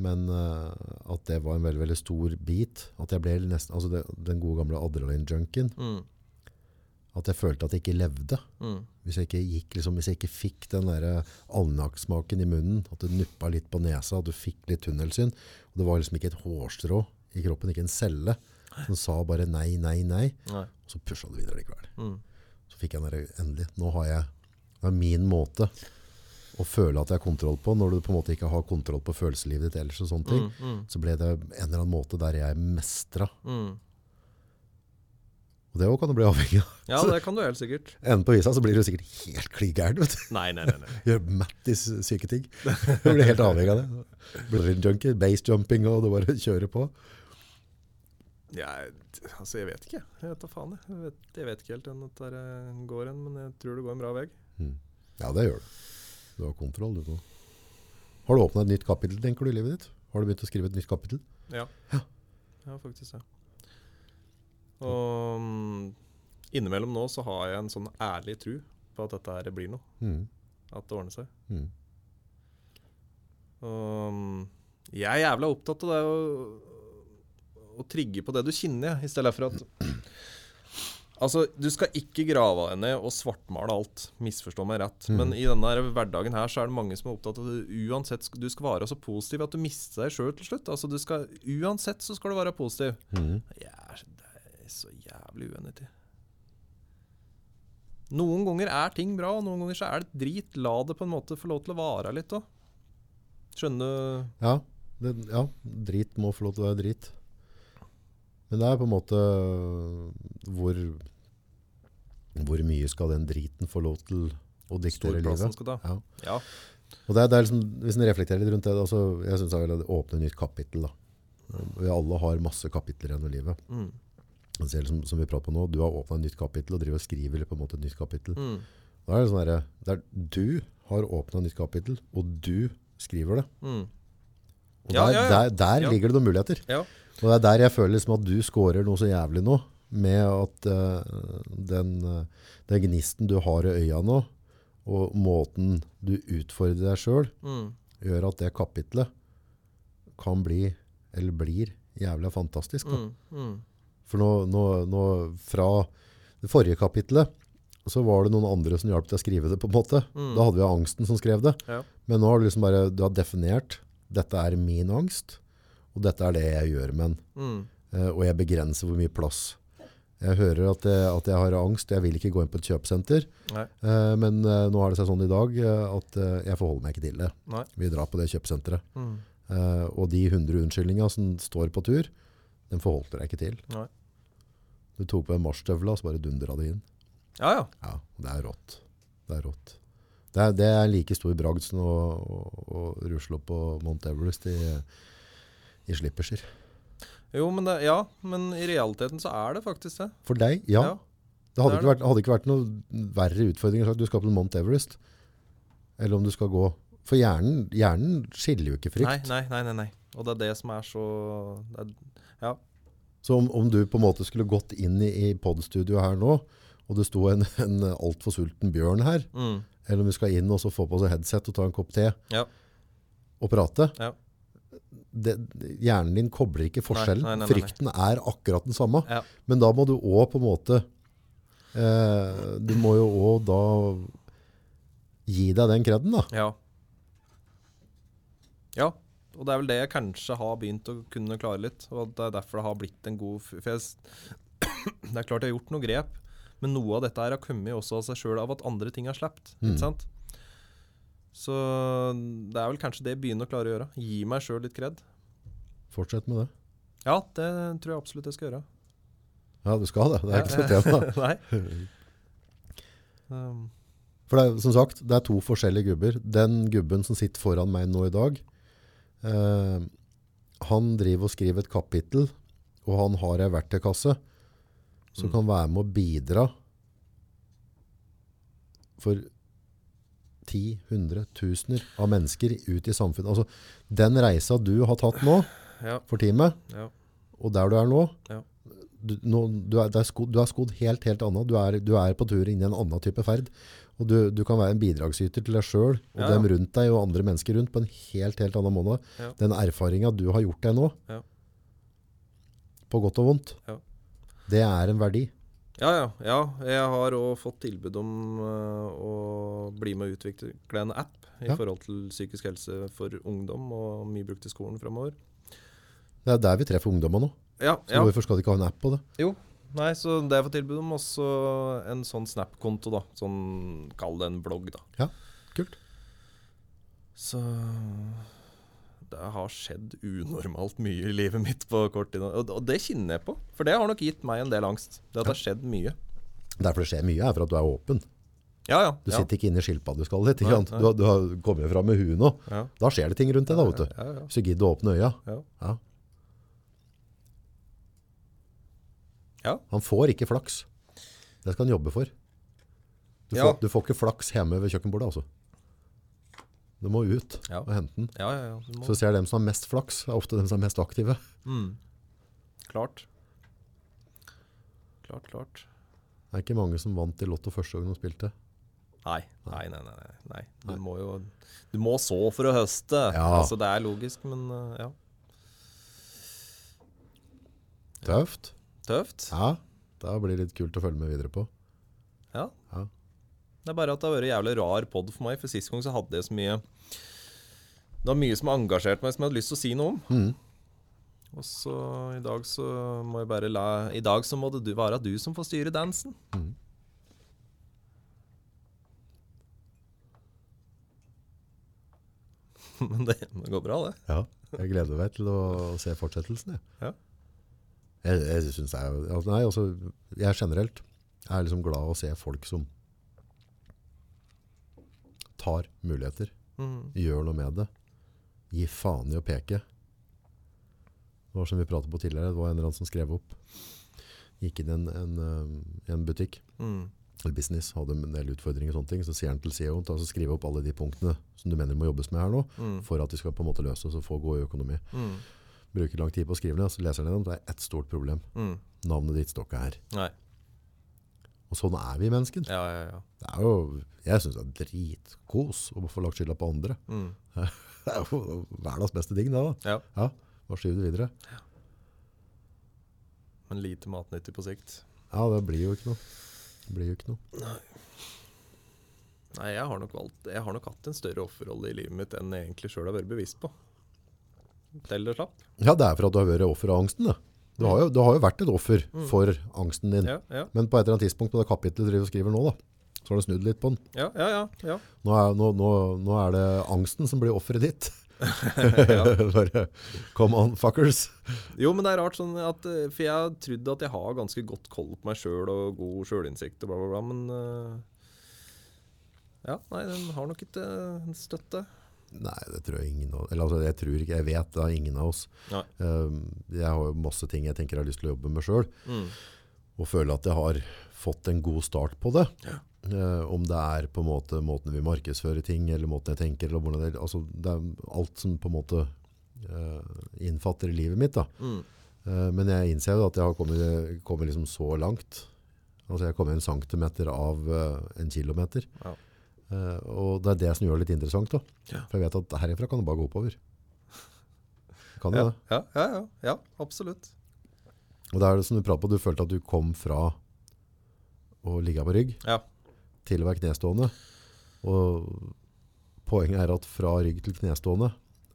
men uh, at det var en veldig veldig stor bit. At jeg ble nesten, altså det, Den gode gamle adrenalin-junkien. Mm. At jeg følte at jeg ikke levde. Mm. Hvis jeg ikke, gikk, liksom, hvis jeg ikke fikk den alnakksmaken i munnen, at det nuppa litt på nesa, at du fikk litt tunnelsyn. Og det var liksom ikke et hårstrå i kroppen, ikke en celle, som sa bare nei, nei, nei. Nei. Og så pusha det videre likevel. Mm. Så fikk jeg den der endelig. Nå har jeg Det er min måte å føle at jeg har kontroll på, når du på en måte ikke har kontroll på følelseslivet ditt ellers og sånne ting. Mm. Mm. Så ble det en eller annen måte der jeg mestra. Mm. Og det òg kan du bli avhengig av. Ja, det kan du helt sikkert. Enden på visa så blir du sikkert helt klin gæren. Nei, nei, nei. nei. Gjør Mattis syke ting. Du blir helt avhengig av det. Blir junkie, base basejumping og du bare kjører på. Jeg, altså, jeg vet ikke. Jeg vet da faen. Jeg vet, jeg vet ikke helt hvor dette eh, går hen, men jeg tror det går en bra vei. Ja, det gjør det. Du har kontroll, du nå. Har du åpna et nytt kapittel, tenker du, i livet ditt? Har du begynt å skrive et nytt kapittel? Ja. Ja. Ja, faktisk det. Og um, innimellom nå så har jeg en sånn ærlig tro på at dette her blir noe. Mm. At det ordner seg. Mm. Og um, jeg er jævla opptatt av det å, å trigge på det du kjenner, i stedet for at Altså, Du skal ikke grave deg ned og svartmale alt. Misforstå meg rett. Mm. Men i denne hverdagen her så er det mange som er opptatt av det. Uansett, Du skal være så positiv at du mister deg sjøl til slutt. Altså, du skal, Uansett så skal du være positiv. Mm. Så- det er så jævlig uenig til. Noen ganger er ting bra, og noen ganger så er det drit. La det på en måte få lov til å vare litt òg. Skjønner du? Ja, det, ja, drit må få lov til å være drit. Men det er på en måte hvor, hvor mye skal den driten få lov til å diktere livet? Ja. Ja. Og det er, det er liksom, hvis en reflekterer litt rundt det, altså, jeg synes jeg vil åpne et nytt kapittel. Da. Vi alle har masse kapitler i livet. Mm. Er Som, som vi prater på nå, du har åpnet et nytt kapittel og driver og skriver på en måte et nytt kapittel. Mm. Da er det sånn her, det er, du har et nytt kapittel, og du skriver det. Mm. Og Ja, der, ja, der, der ligger det noen muligheter. Og det er der jeg føler liksom at du scorer noe så jævlig nå, med at uh, den, uh, den gnisten du har i øya nå, og måten du utfordrer deg sjøl, Mm. gjør at det kapitlet kan bli, eller blir, jævla fantastisk. Mm, mm. For nå, nå, nå fra det forrige kapitlet, så var det noen andre som hjalp til å skrive det på en måte. Mm. Da hadde vi angsten som skrev det. Ja. Men nå har du liksom bare, du har definert, dette er min angst, og dette er det jeg gjør med den. Mm. Uh, og jeg begrenser hvor mye plass. Jeg hører at jeg, at jeg har angst, jeg vil ikke gå inn på et kjøpesenter. Eh, men uh, nå er det seg sånn i dag at jeg forholder meg ikke til det. Nei. Vi drar på det kjøpesenteret. Mm. Og de 100 unnskyldningene som står på tur, den forholdt jeg ikke til. Nei. Du tok på en marsjstøvla, så bare dundra det inn. Ja, ja. Ja, det er rått. Det er rått. Det er, det er like stor bragd som å, å, å rusle opp på Mount Everest i, i slipperser. Jo, men det, ja, men i realiteten så er det faktisk det. For deg, ja. Ja. Det hadde det ikke, vært, hadde ikke vært noe verre utfordringer at du skal på Mount Everest, eller om du skal gå For hjernen, hjernen skiller jo ikke frykt. nei, nei, nei, nei. Og det er det som er så det er, Ja. Så om, om du på en måte skulle gått inn i, i podstudioet her nå, og det sto en, en altfor sulten bjørn her, Mm. eller om vi skal inn og så få på oss headset og ta en kopp te Ja. og prate Ja. Det, Hjernen din kobler ikke forskjellen. Nei, nei, nei. Frykten er akkurat den samme. Ja. Men da må du òg på en måte eh, Du må jo òg da gi deg den kreden, da. Ja. Ja, og det er vel det jeg kanskje har begynt å kunne klare litt. Og det er derfor det har blitt en god For jeg, det er klart jeg har gjort noen grep, men noe av dette her har kommet også av seg sjøl av at andre ting har sluppet. Mm. Ikke sant? Så det er vel kanskje det jeg begynner å klare å gjøre. Gi meg sjøl litt kred. Fortsett med det. Ja, det tror jeg absolutt jeg skal gjøre. Ja, du skal det. Det er ikke så tema. Nei. Um, For det er, som sagt, det er to forskjellige gubber. Den gubben som sitter foran meg nå i dag, eh, han driver og skriver et kapittel, og han har ei verktøykasse som Mm. kan være med å bidra for 10, 100, tusener av mennesker ut i samfunnet. Altså, den reisa du har tatt nå ja, for teamet, ja. og der du er nå, Ja. du, nå, du, er, er skodd, er helt, helt annet. Du er, du er på tur inn i en annen type ferd. Og du, du kan være en bidragsyter til deg sjøl og dem rundt deg og andre mennesker rundt på en helt, helt annen måte. Den erfaringa du har gjort deg nå, Ja. på godt og vondt, Ja. det er en verdi. Ja, ja. ja. Jeg har òg fått tilbud om uh, å bli med og utvikle en app i Ja. forhold til psykisk helse for ungdom, og mye brukt i skolen framover. Det er der vi treffer ungdommer nå. Ja, Så ja. hvorfor skal de ikke ha en app på det? Jo. Nei, så det jeg får tilbud om, også en sånn Snap-konto, da. Sånn, kall det en blogg, da. Ja, kult. Så det har skjedd unormalt mye i livet mitt på kort tid. Og, og det kjenner jeg på, for det har nok gitt meg en del angst. Det at det har skjedd mye. Derfor det skjer mye, er for at du er åpen. Ja, ja. Du ja. sitter ikke inne i skilpaddeskallet ditt. Nei. Du, du har kommet fram med huet nå. Ja, Da skjer det ting rundt deg, da, vet du. ja, ja, Hvis du gidder å åpne øya. ja. Ja. Ja. Han får ikke flaks. Det skal han jobbe for. Du, Ja. får, du får ikke flaks hjemme ved kjøkkenbordet, altså. Du må ut Ja. og hente den. ja, ja, ja. Så ser dem som har mest flaks, er ofte dem som er mest aktive. Mm. Klart. Klart, klart. Det er ikke mange som vant i Lotto første gang de spilte. Nei, nei, nei. nei, nei. nei. Du må jo Du må så for å høste. Ja. Altså, det er logisk, men uh, ja. Tøft. Tøft. Ja, Det blir litt kult å følge med videre på. Ja. Ja. Det er bare at det har vært en jævlig rar pod for meg, for sist gang så hadde jeg så mye Det var mye som har engasjert meg, som jeg hadde lyst til å si noe om. Mm. Og så i dag så må jeg bare la I dag så må det du, være du som får styre dansen. Mm. Men det, det går bra, det. Ja, jeg gleder meg til å se fortsettelsen. Jeg, Ja. jeg, jeg synes jeg, altså, nei, altså, jeg generelt er liksom glad å se folk som tar muligheter, mm. gjør noe med det, gir faen i å peke. Det var som vi pratet på tidligere, det var en eller annen som skrev opp. Gikk inn i en, en, eh, en butikk, Mm. eller business, hadde en del utfordringer og sånne ting, så sier han til CEO-en, og skrive opp alle de punktene som du mener må jobbes med her nå, mm. for at de skal på en måte løses og få god økonomi. Mm. Bruker lang tid på å skrive ned, så leser han gjennom, det er ett stort problem. Mhm. Navnet ditt står ikke her. Nei. Og sånn er vi mennesker. Ja, ja, ja. Det er jo, jeg synes det er dritkos å få lagt skylda på andre. Mm. Det er jo verdens beste ting, det da. ja. Ja, bare skyv det videre. Men lite matnyttig på sikt. Ja, det blir jo ikke noe. Det blir jo ikke noe. Nei, jeg har nok valgt Jeg har nok hatt en større offerrolle i livet mitt enn jeg egentlig sjøl har vært bevisst på. Til det slapp. Ja, det er for at du har vært offer av angsten, det. Du har jo, du har jo vært et offer Mm. for angsten din. Ja, ja, Men på et eller annet tidspunkt på det kapitlet du skriver nå, da, så har du snudd litt på den. ja. ja, ja, ja. Nå er, nå, nå, nå er det angsten som blir offeret ditt. Bare, come on, fuckers. Jo, men det er rart sånn at eh, For jeg har trodd at jeg har ganske godt koll på meg sjøl og god sjølinnsikt og bla, bla, bla, men uh, Ja, nei, den har nok ikke eh, en støtte. Nei, det tror jeg ingen av Eller altså, jeg tror ikke, jeg vet det er ingen av oss. Um, jeg har jo masse ting jeg tenker jeg har lyst til å jobbe med sjøl, Mm. og føler at jeg har fått en god start på det. Eh, om det er på en måte måten vi markedsfører ting, eller måten jeg tenker, eller hvordan det, altså, det er alt som på en måte uh, innfatter i livet mitt. Mm. Uh, men jeg innser jo at jeg har kommet, kommet liksom så langt. Altså jeg har kommet en centimeter av en kilometer. Ja. Eh, og det er det som gjør det litt interessant. Da. For jeg vet at herifra kan det bare gå oppover. Kan det Ja, ja, ja, ja, ja, absolutt. Og det er det som du prater på, du følte at du kom fra å ligge på rygg Ja. til å være knestående. Og poenget er at fra rygg til knestående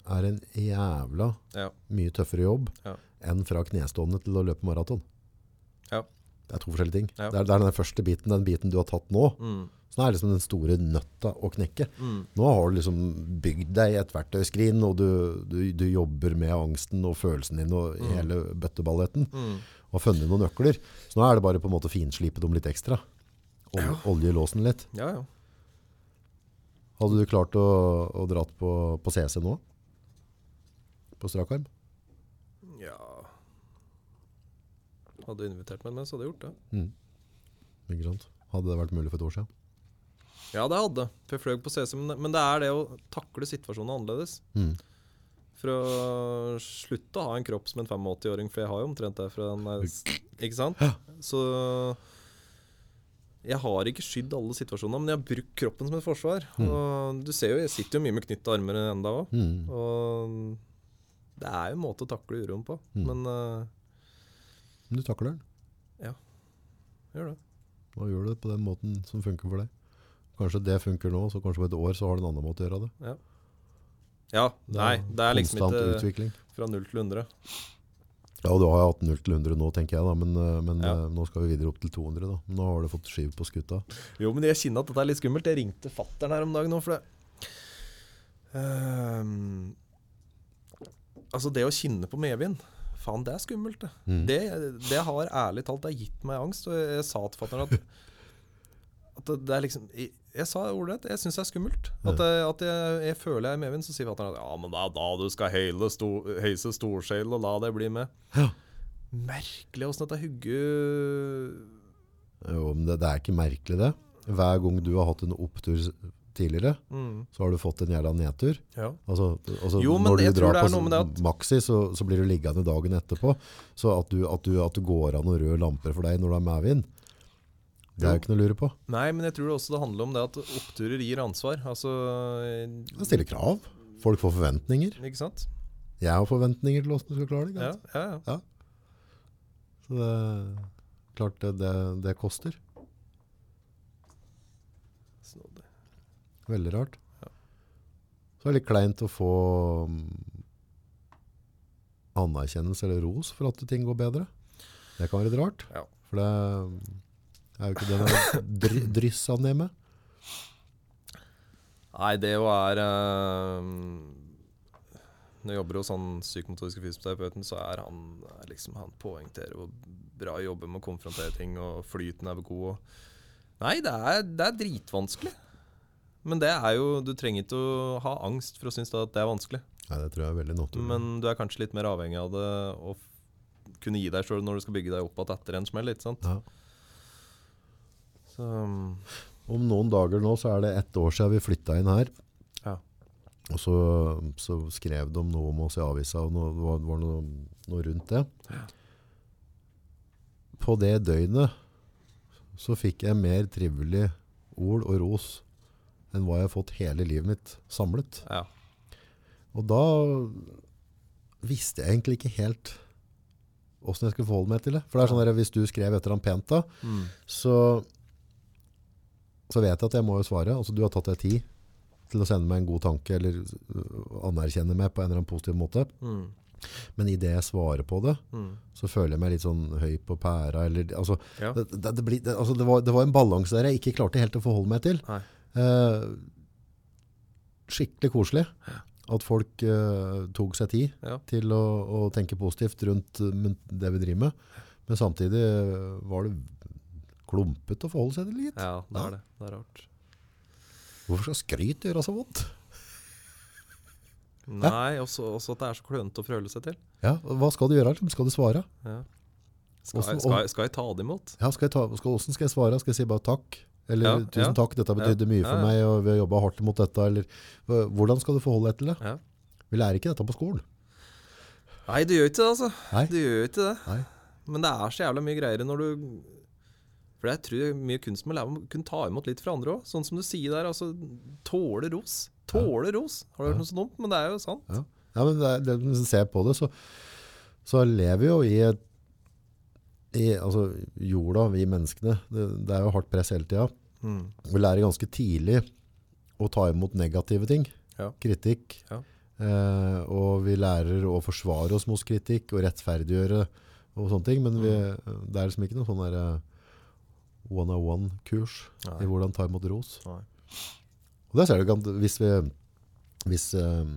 er en jævla Ja. mye tøffere jobb enn fra knestående til å løpe maraton. Ja. Det er to forskjellige ting. Ja. Det, er, det er den første biten, den biten du har tatt nå, Mm. nå er liksom den store nøtta å knekke. Mm. Nå har du liksom bygd deg et verktøyskrin, og du, du, du jobber med angsten og følelsen din og Mm. hele bøtteballetten, Mm. og funnet noen nøkler. Så nå er det bare på en måte finslipe dem litt ekstra. Olje, Olje låsen litt. Ja, ja. Hadde du klart å, å dra på, på CC nå? På strak arm? Ja Hadde du invitert meg med, så hadde jeg gjort det. Mm. Ikke sant? Hadde det vært mulig for et år siden? Ja, det hadde. For jeg fløy på CC, men, det er det å takle situasjonen annerledes. Mm. For å slutte å ha en kropp som en 85-åring, for jeg har jo omtrent det fra den Ikke sant? Så jeg har ikke skydd alle situasjonene, men jeg har brukt kroppen som et forsvar. Og du ser jo, jeg sitter jo mye med knytta armer enda òg. Mm. Og det er jo en måte å takle uroen på. Mm. Men eh, Men du takler den. Ja, gjør det. Da gjør du det på den måten som funker for deg. Kanskje det funker nå, så kanskje på et år så har du en annen måte å gjøre det. Ja, nei, det er liksom ikke utvikling. fra null til 100. Ja, og du har jo hatt 0 til 100 nå, tenker jeg da, men, eh, men Ja. eh, nå skal vi videre opp til 200 da. Nå har du fått skiv på skutta. Jo, men jeg kjenner at dette er litt skummelt. Jeg ringte fattern her om dagen nå, for det um, Altså, det å kjenne på medvind Faen, det er skummelt, det. Mm. Det, det har ærlig talt det har gitt meg angst. Og jeg, sa til fatter'n at, at det, er liksom Jeg, jeg sa ordrett, jeg syns det er skummelt. At, jeg, at jeg, jeg føler jeg er medvind. Så sier fatter'n at ja, men det er da du skal heile sto, heise storseilet og la det bli med. Ja. Merkelig åssen dette hugget Jo, men det, det er ikke merkelig det. Hver gang du har hatt en opptur tidligere, mm, så har du fått en jævla nedtur. Ja. Altså, altså Jo, men når du jeg tror drar er på at- Maxi, så, så blir du liggende dagen etterpå. Så at du, at, du, at du går av noen røde lamper for deg når du har medvind, det er jo ikke noe å lure på. Nei, men jeg tror også det handler om det at oppturer gir ansvar. Altså Det stiller krav. Folk får forventninger. Ikke sant? Jeg har forventninger til åssen du skal klare det. Ja, ja, ja. Så det klart det, det, det koster. Snodig. Veldig rart. Ja. Så er litt kleint å få mm, anerkjennelse eller ros for at ting går bedre. Det kan være litt rart. Ja. For det er jo ikke det det er dry, dryssa ned med. Nei, det jo er øh, Når jeg jobber hos han psykomotoriske fysioterapeuten, så er han liksom Han poengterer hvor bra jeg jobber med å konfrontere ting, og flyten er god. Og Nei, det er, det er dritvanskelig. Men det er jo Du trenger ikke å ha angst for å synes at det er vanskelig. Nei, det tror jeg er veldig naturlig. Men du er kanskje litt mer avhengig av det å kunne gi deg sjøl når du skal bygge deg opp igjen etter en smell. ikke sant? Ja. Så, um, Om noen dager nå så er det ett år siden vi flytta inn her. Ja. Og så, så skrev de noe om oss i avisa, og noe, det var, noe, noe rundt det. På det døgnet så fikk jeg mer trivelig ord og ros enn hva jeg har fått hele livet mitt samlet. Ja. Og da visste jeg egentlig ikke helt hvordan jeg skulle forholde meg til det. For det er sånn at hvis du skrev et eller annet pent da, Mm. så, så vet jeg at jeg må jo svare. Altså du har tatt deg tid til å sende meg en god tanke, eller anerkjenne meg på en eller annen positiv måte. Mm. Men i det jeg svarer på det, Mm. så føler jeg meg litt sånn høy på pæra. Eller, altså, Ja. det, det, det, blir, altså, det, var, det var en balanse der jeg ikke klarte helt å forholde meg til. Nei. Eh, skikkelig koselig at folk eh, tok seg tid Ja. til å, å tenke positivt rundt eh, det vi driver med. Men samtidig eh, var det klumpete å forholde seg til litt. ja, det er det. Det er rart. Hvorfor skal skryt gjøre så vondt? Nei, også, også at det er så klønete å forholde seg til. Ja, hva skal du gjøre? liksom? Skal du svare? Ja. Skal, skal, skal jeg ta det imot? Ja, skal jeg ta, skal, hvordan skal jeg svare? Skal jeg si bare takk? Eller tusen takk, dette betydde mye for meg, og vi har jobba hardt mot dette. Eller hvordan skal du forholde deg til det? Ja. Vi lærer ikke dette på skolen. Nei, du gjør ikke det, altså. Nei. Du gjør ikke det. Nei. Men det er så jævla mye greier når du For jeg tror mye kunst må lære å kunne ta imot litt fra andre òg. Sånn som du sier der, altså Tåle ros. Tåle ros. Har du hørt noe så dumt? Men det er jo sant. Ja, ja men det, det, hvis du ser på det, så, så lever vi jo i et i, altså jorda, vi menneskene, det, det er jo hardt press hele tida. Mm. Vi lærer ganske tidlig å ta imot negative ting. Ja. Kritikk. Ja. Eh, og vi lærer å forsvare oss mot kritikk og rettferdiggjøre og sånne ting. Men vi, det er liksom ikke noe sånn der eh, one-on-one-kurs i hvordan ta imot ros. Nei. Og der ser du ikke hvis, vi, hvis, eh,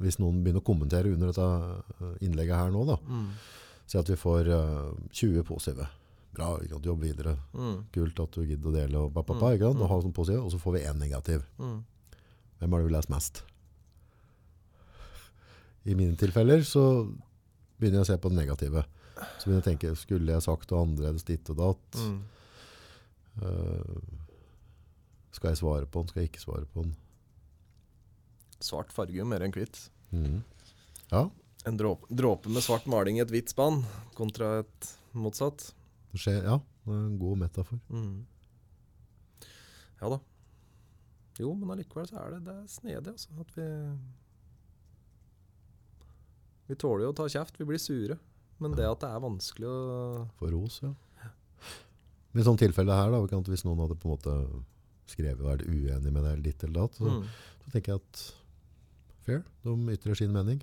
hvis noen begynner å kommentere under dette innlegget her nå, da, Mm. Si at vi får uh, 20 positive. Bra, ikke sant, jobb videre. Mm. Kult at du gidder å dele, og, pappa, ikke sant, og, ha sånn positive, og så får vi en negativ. Mm. Hvem har du lest mest? I mine tilfeller så begynner jeg å se på det negative. Så begynner jeg å tenke, skulle jeg sagt noe annerledes ditt og datt? Mm. Uh, skal jeg svare på den? Skal jeg ikke svare på den? Svart farge er mer enn hvitt. Mm. Ja, En dråpe, dråpe med svart maling i et hvitt spann kontra et motsatt. det skjer, ja, det er en god metafor. Mm. Ja da. Jo, men allikevel så er det, det er snedig, altså. At vi Vi tåler jo å ta kjeft, vi blir sure. Men det at det er vanskelig å For ros, ja. Men i sånn tilfelle her, da, hvis noen hadde på en måte skrevet og vært uenig med deg litt eller datt, så, mm. så tenker jeg at fair, de ytrer sin mening.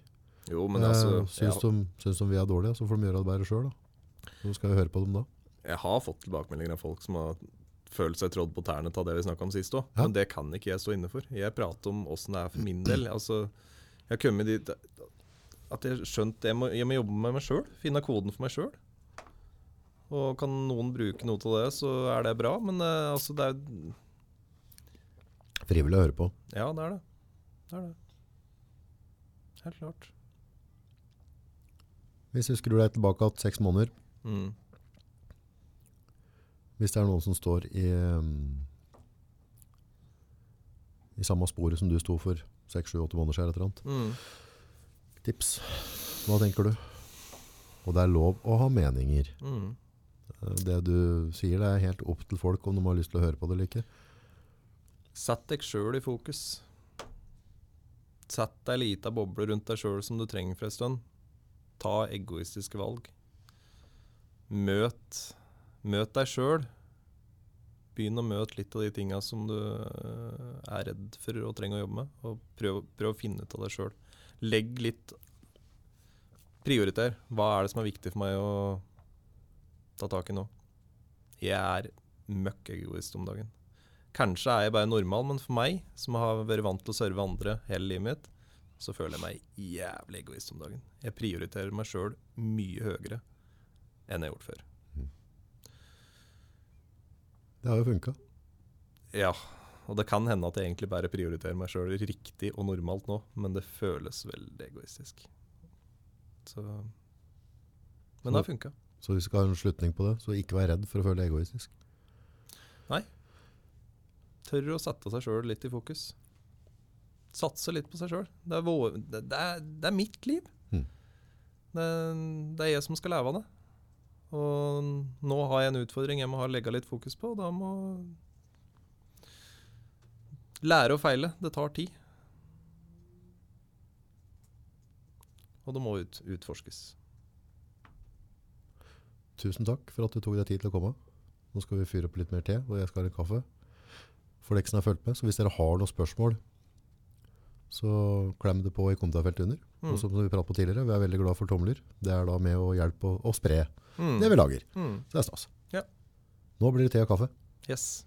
Jo, men altså eh, syns, de, syns de vi er dårlige, så får de gjøre det bedre sjøl. Så skal vi høre på dem da. jeg har fått tilbakemeldinger av folk som har følt seg trådd på tærne av det vi snakka om sist òg. Ja. Men det kan ikke jeg stå inne for. Jeg prater om åssen det er for min del. Altså, jeg har kommet dit at jeg har skjønt jeg må, jeg må jobbe med meg sjøl. Finne koden for meg sjøl. Og kan noen bruke noe til det, så er det bra. Men uh, altså, det er Frivillig å høre på. Ja, det er det. Det er det. Helt klart. Hvis du skrur deg tilbake igjen seks måneder, Mm. hvis det er noen som står i, um, i samme sporet som du sto for seks, sju, åtte måneder siden, eller et eller annet, Mm. tips, hva tenker du? Og det er lov å ha meninger. Mm. Eh, Det du sier, det er helt opp til folk om de har lyst til å høre på det eller ikke. Sett deg sjøl i fokus. Sett ei lita boble rundt deg sjøl som du trenger for ei stund. Ta egoistiske valg. Møt, møt deg sjøl. Begynn å møte litt av de tinga som du øh, er redd for og trenger å jobbe med. Og prøv, prøv å finne ut av det sjøl. Legg litt Prioriter. Hva er det som er viktig for meg å ta tak i nå? Jeg er møkk egoist om dagen. Kanskje er jeg bare normal, men for meg, som har vært vant til å serve andre hele livet mitt, så føler jeg meg jævlig egoist om dagen. Jeg prioriterer meg sjøl mye høyere enn jeg har gjort før. Det har jo funka. Ja, og det kan hende at jeg egentlig bare prioriterer meg sjøl riktig og normalt nå, men det føles veldig egoistisk. Så Men det har funka. Så hvis vi skal ha en slutning på det, så ikke vær redd for å føle deg egoistisk. Tør å sette seg sjøl litt i fokus. Satse litt på seg sjøl. Det, det, det, er- mitt liv. Mm. Det, det er jeg som skal leve av det. Og nå har jeg en utfordring jeg må ha legge litt fokus på. og Da må lære å feile. Det tar tid. Og det må ut, utforskes. Tusen takk for at du tok deg tid til å komme. Nå skal vi fyre opp litt mer te, og jeg skal ha en kaffe. For dere som har fulgt med, så hvis dere har noen spørsmål, så klem det på i kommentarfeltet under. Mm. Og som vi pratet på tidligere, vi er veldig glad for tomler. Det er da med å hjelpe å, å spre Mm. det vi lager. Mm. Så det er stas. Ja. Nå blir det te og kaffe. Yes.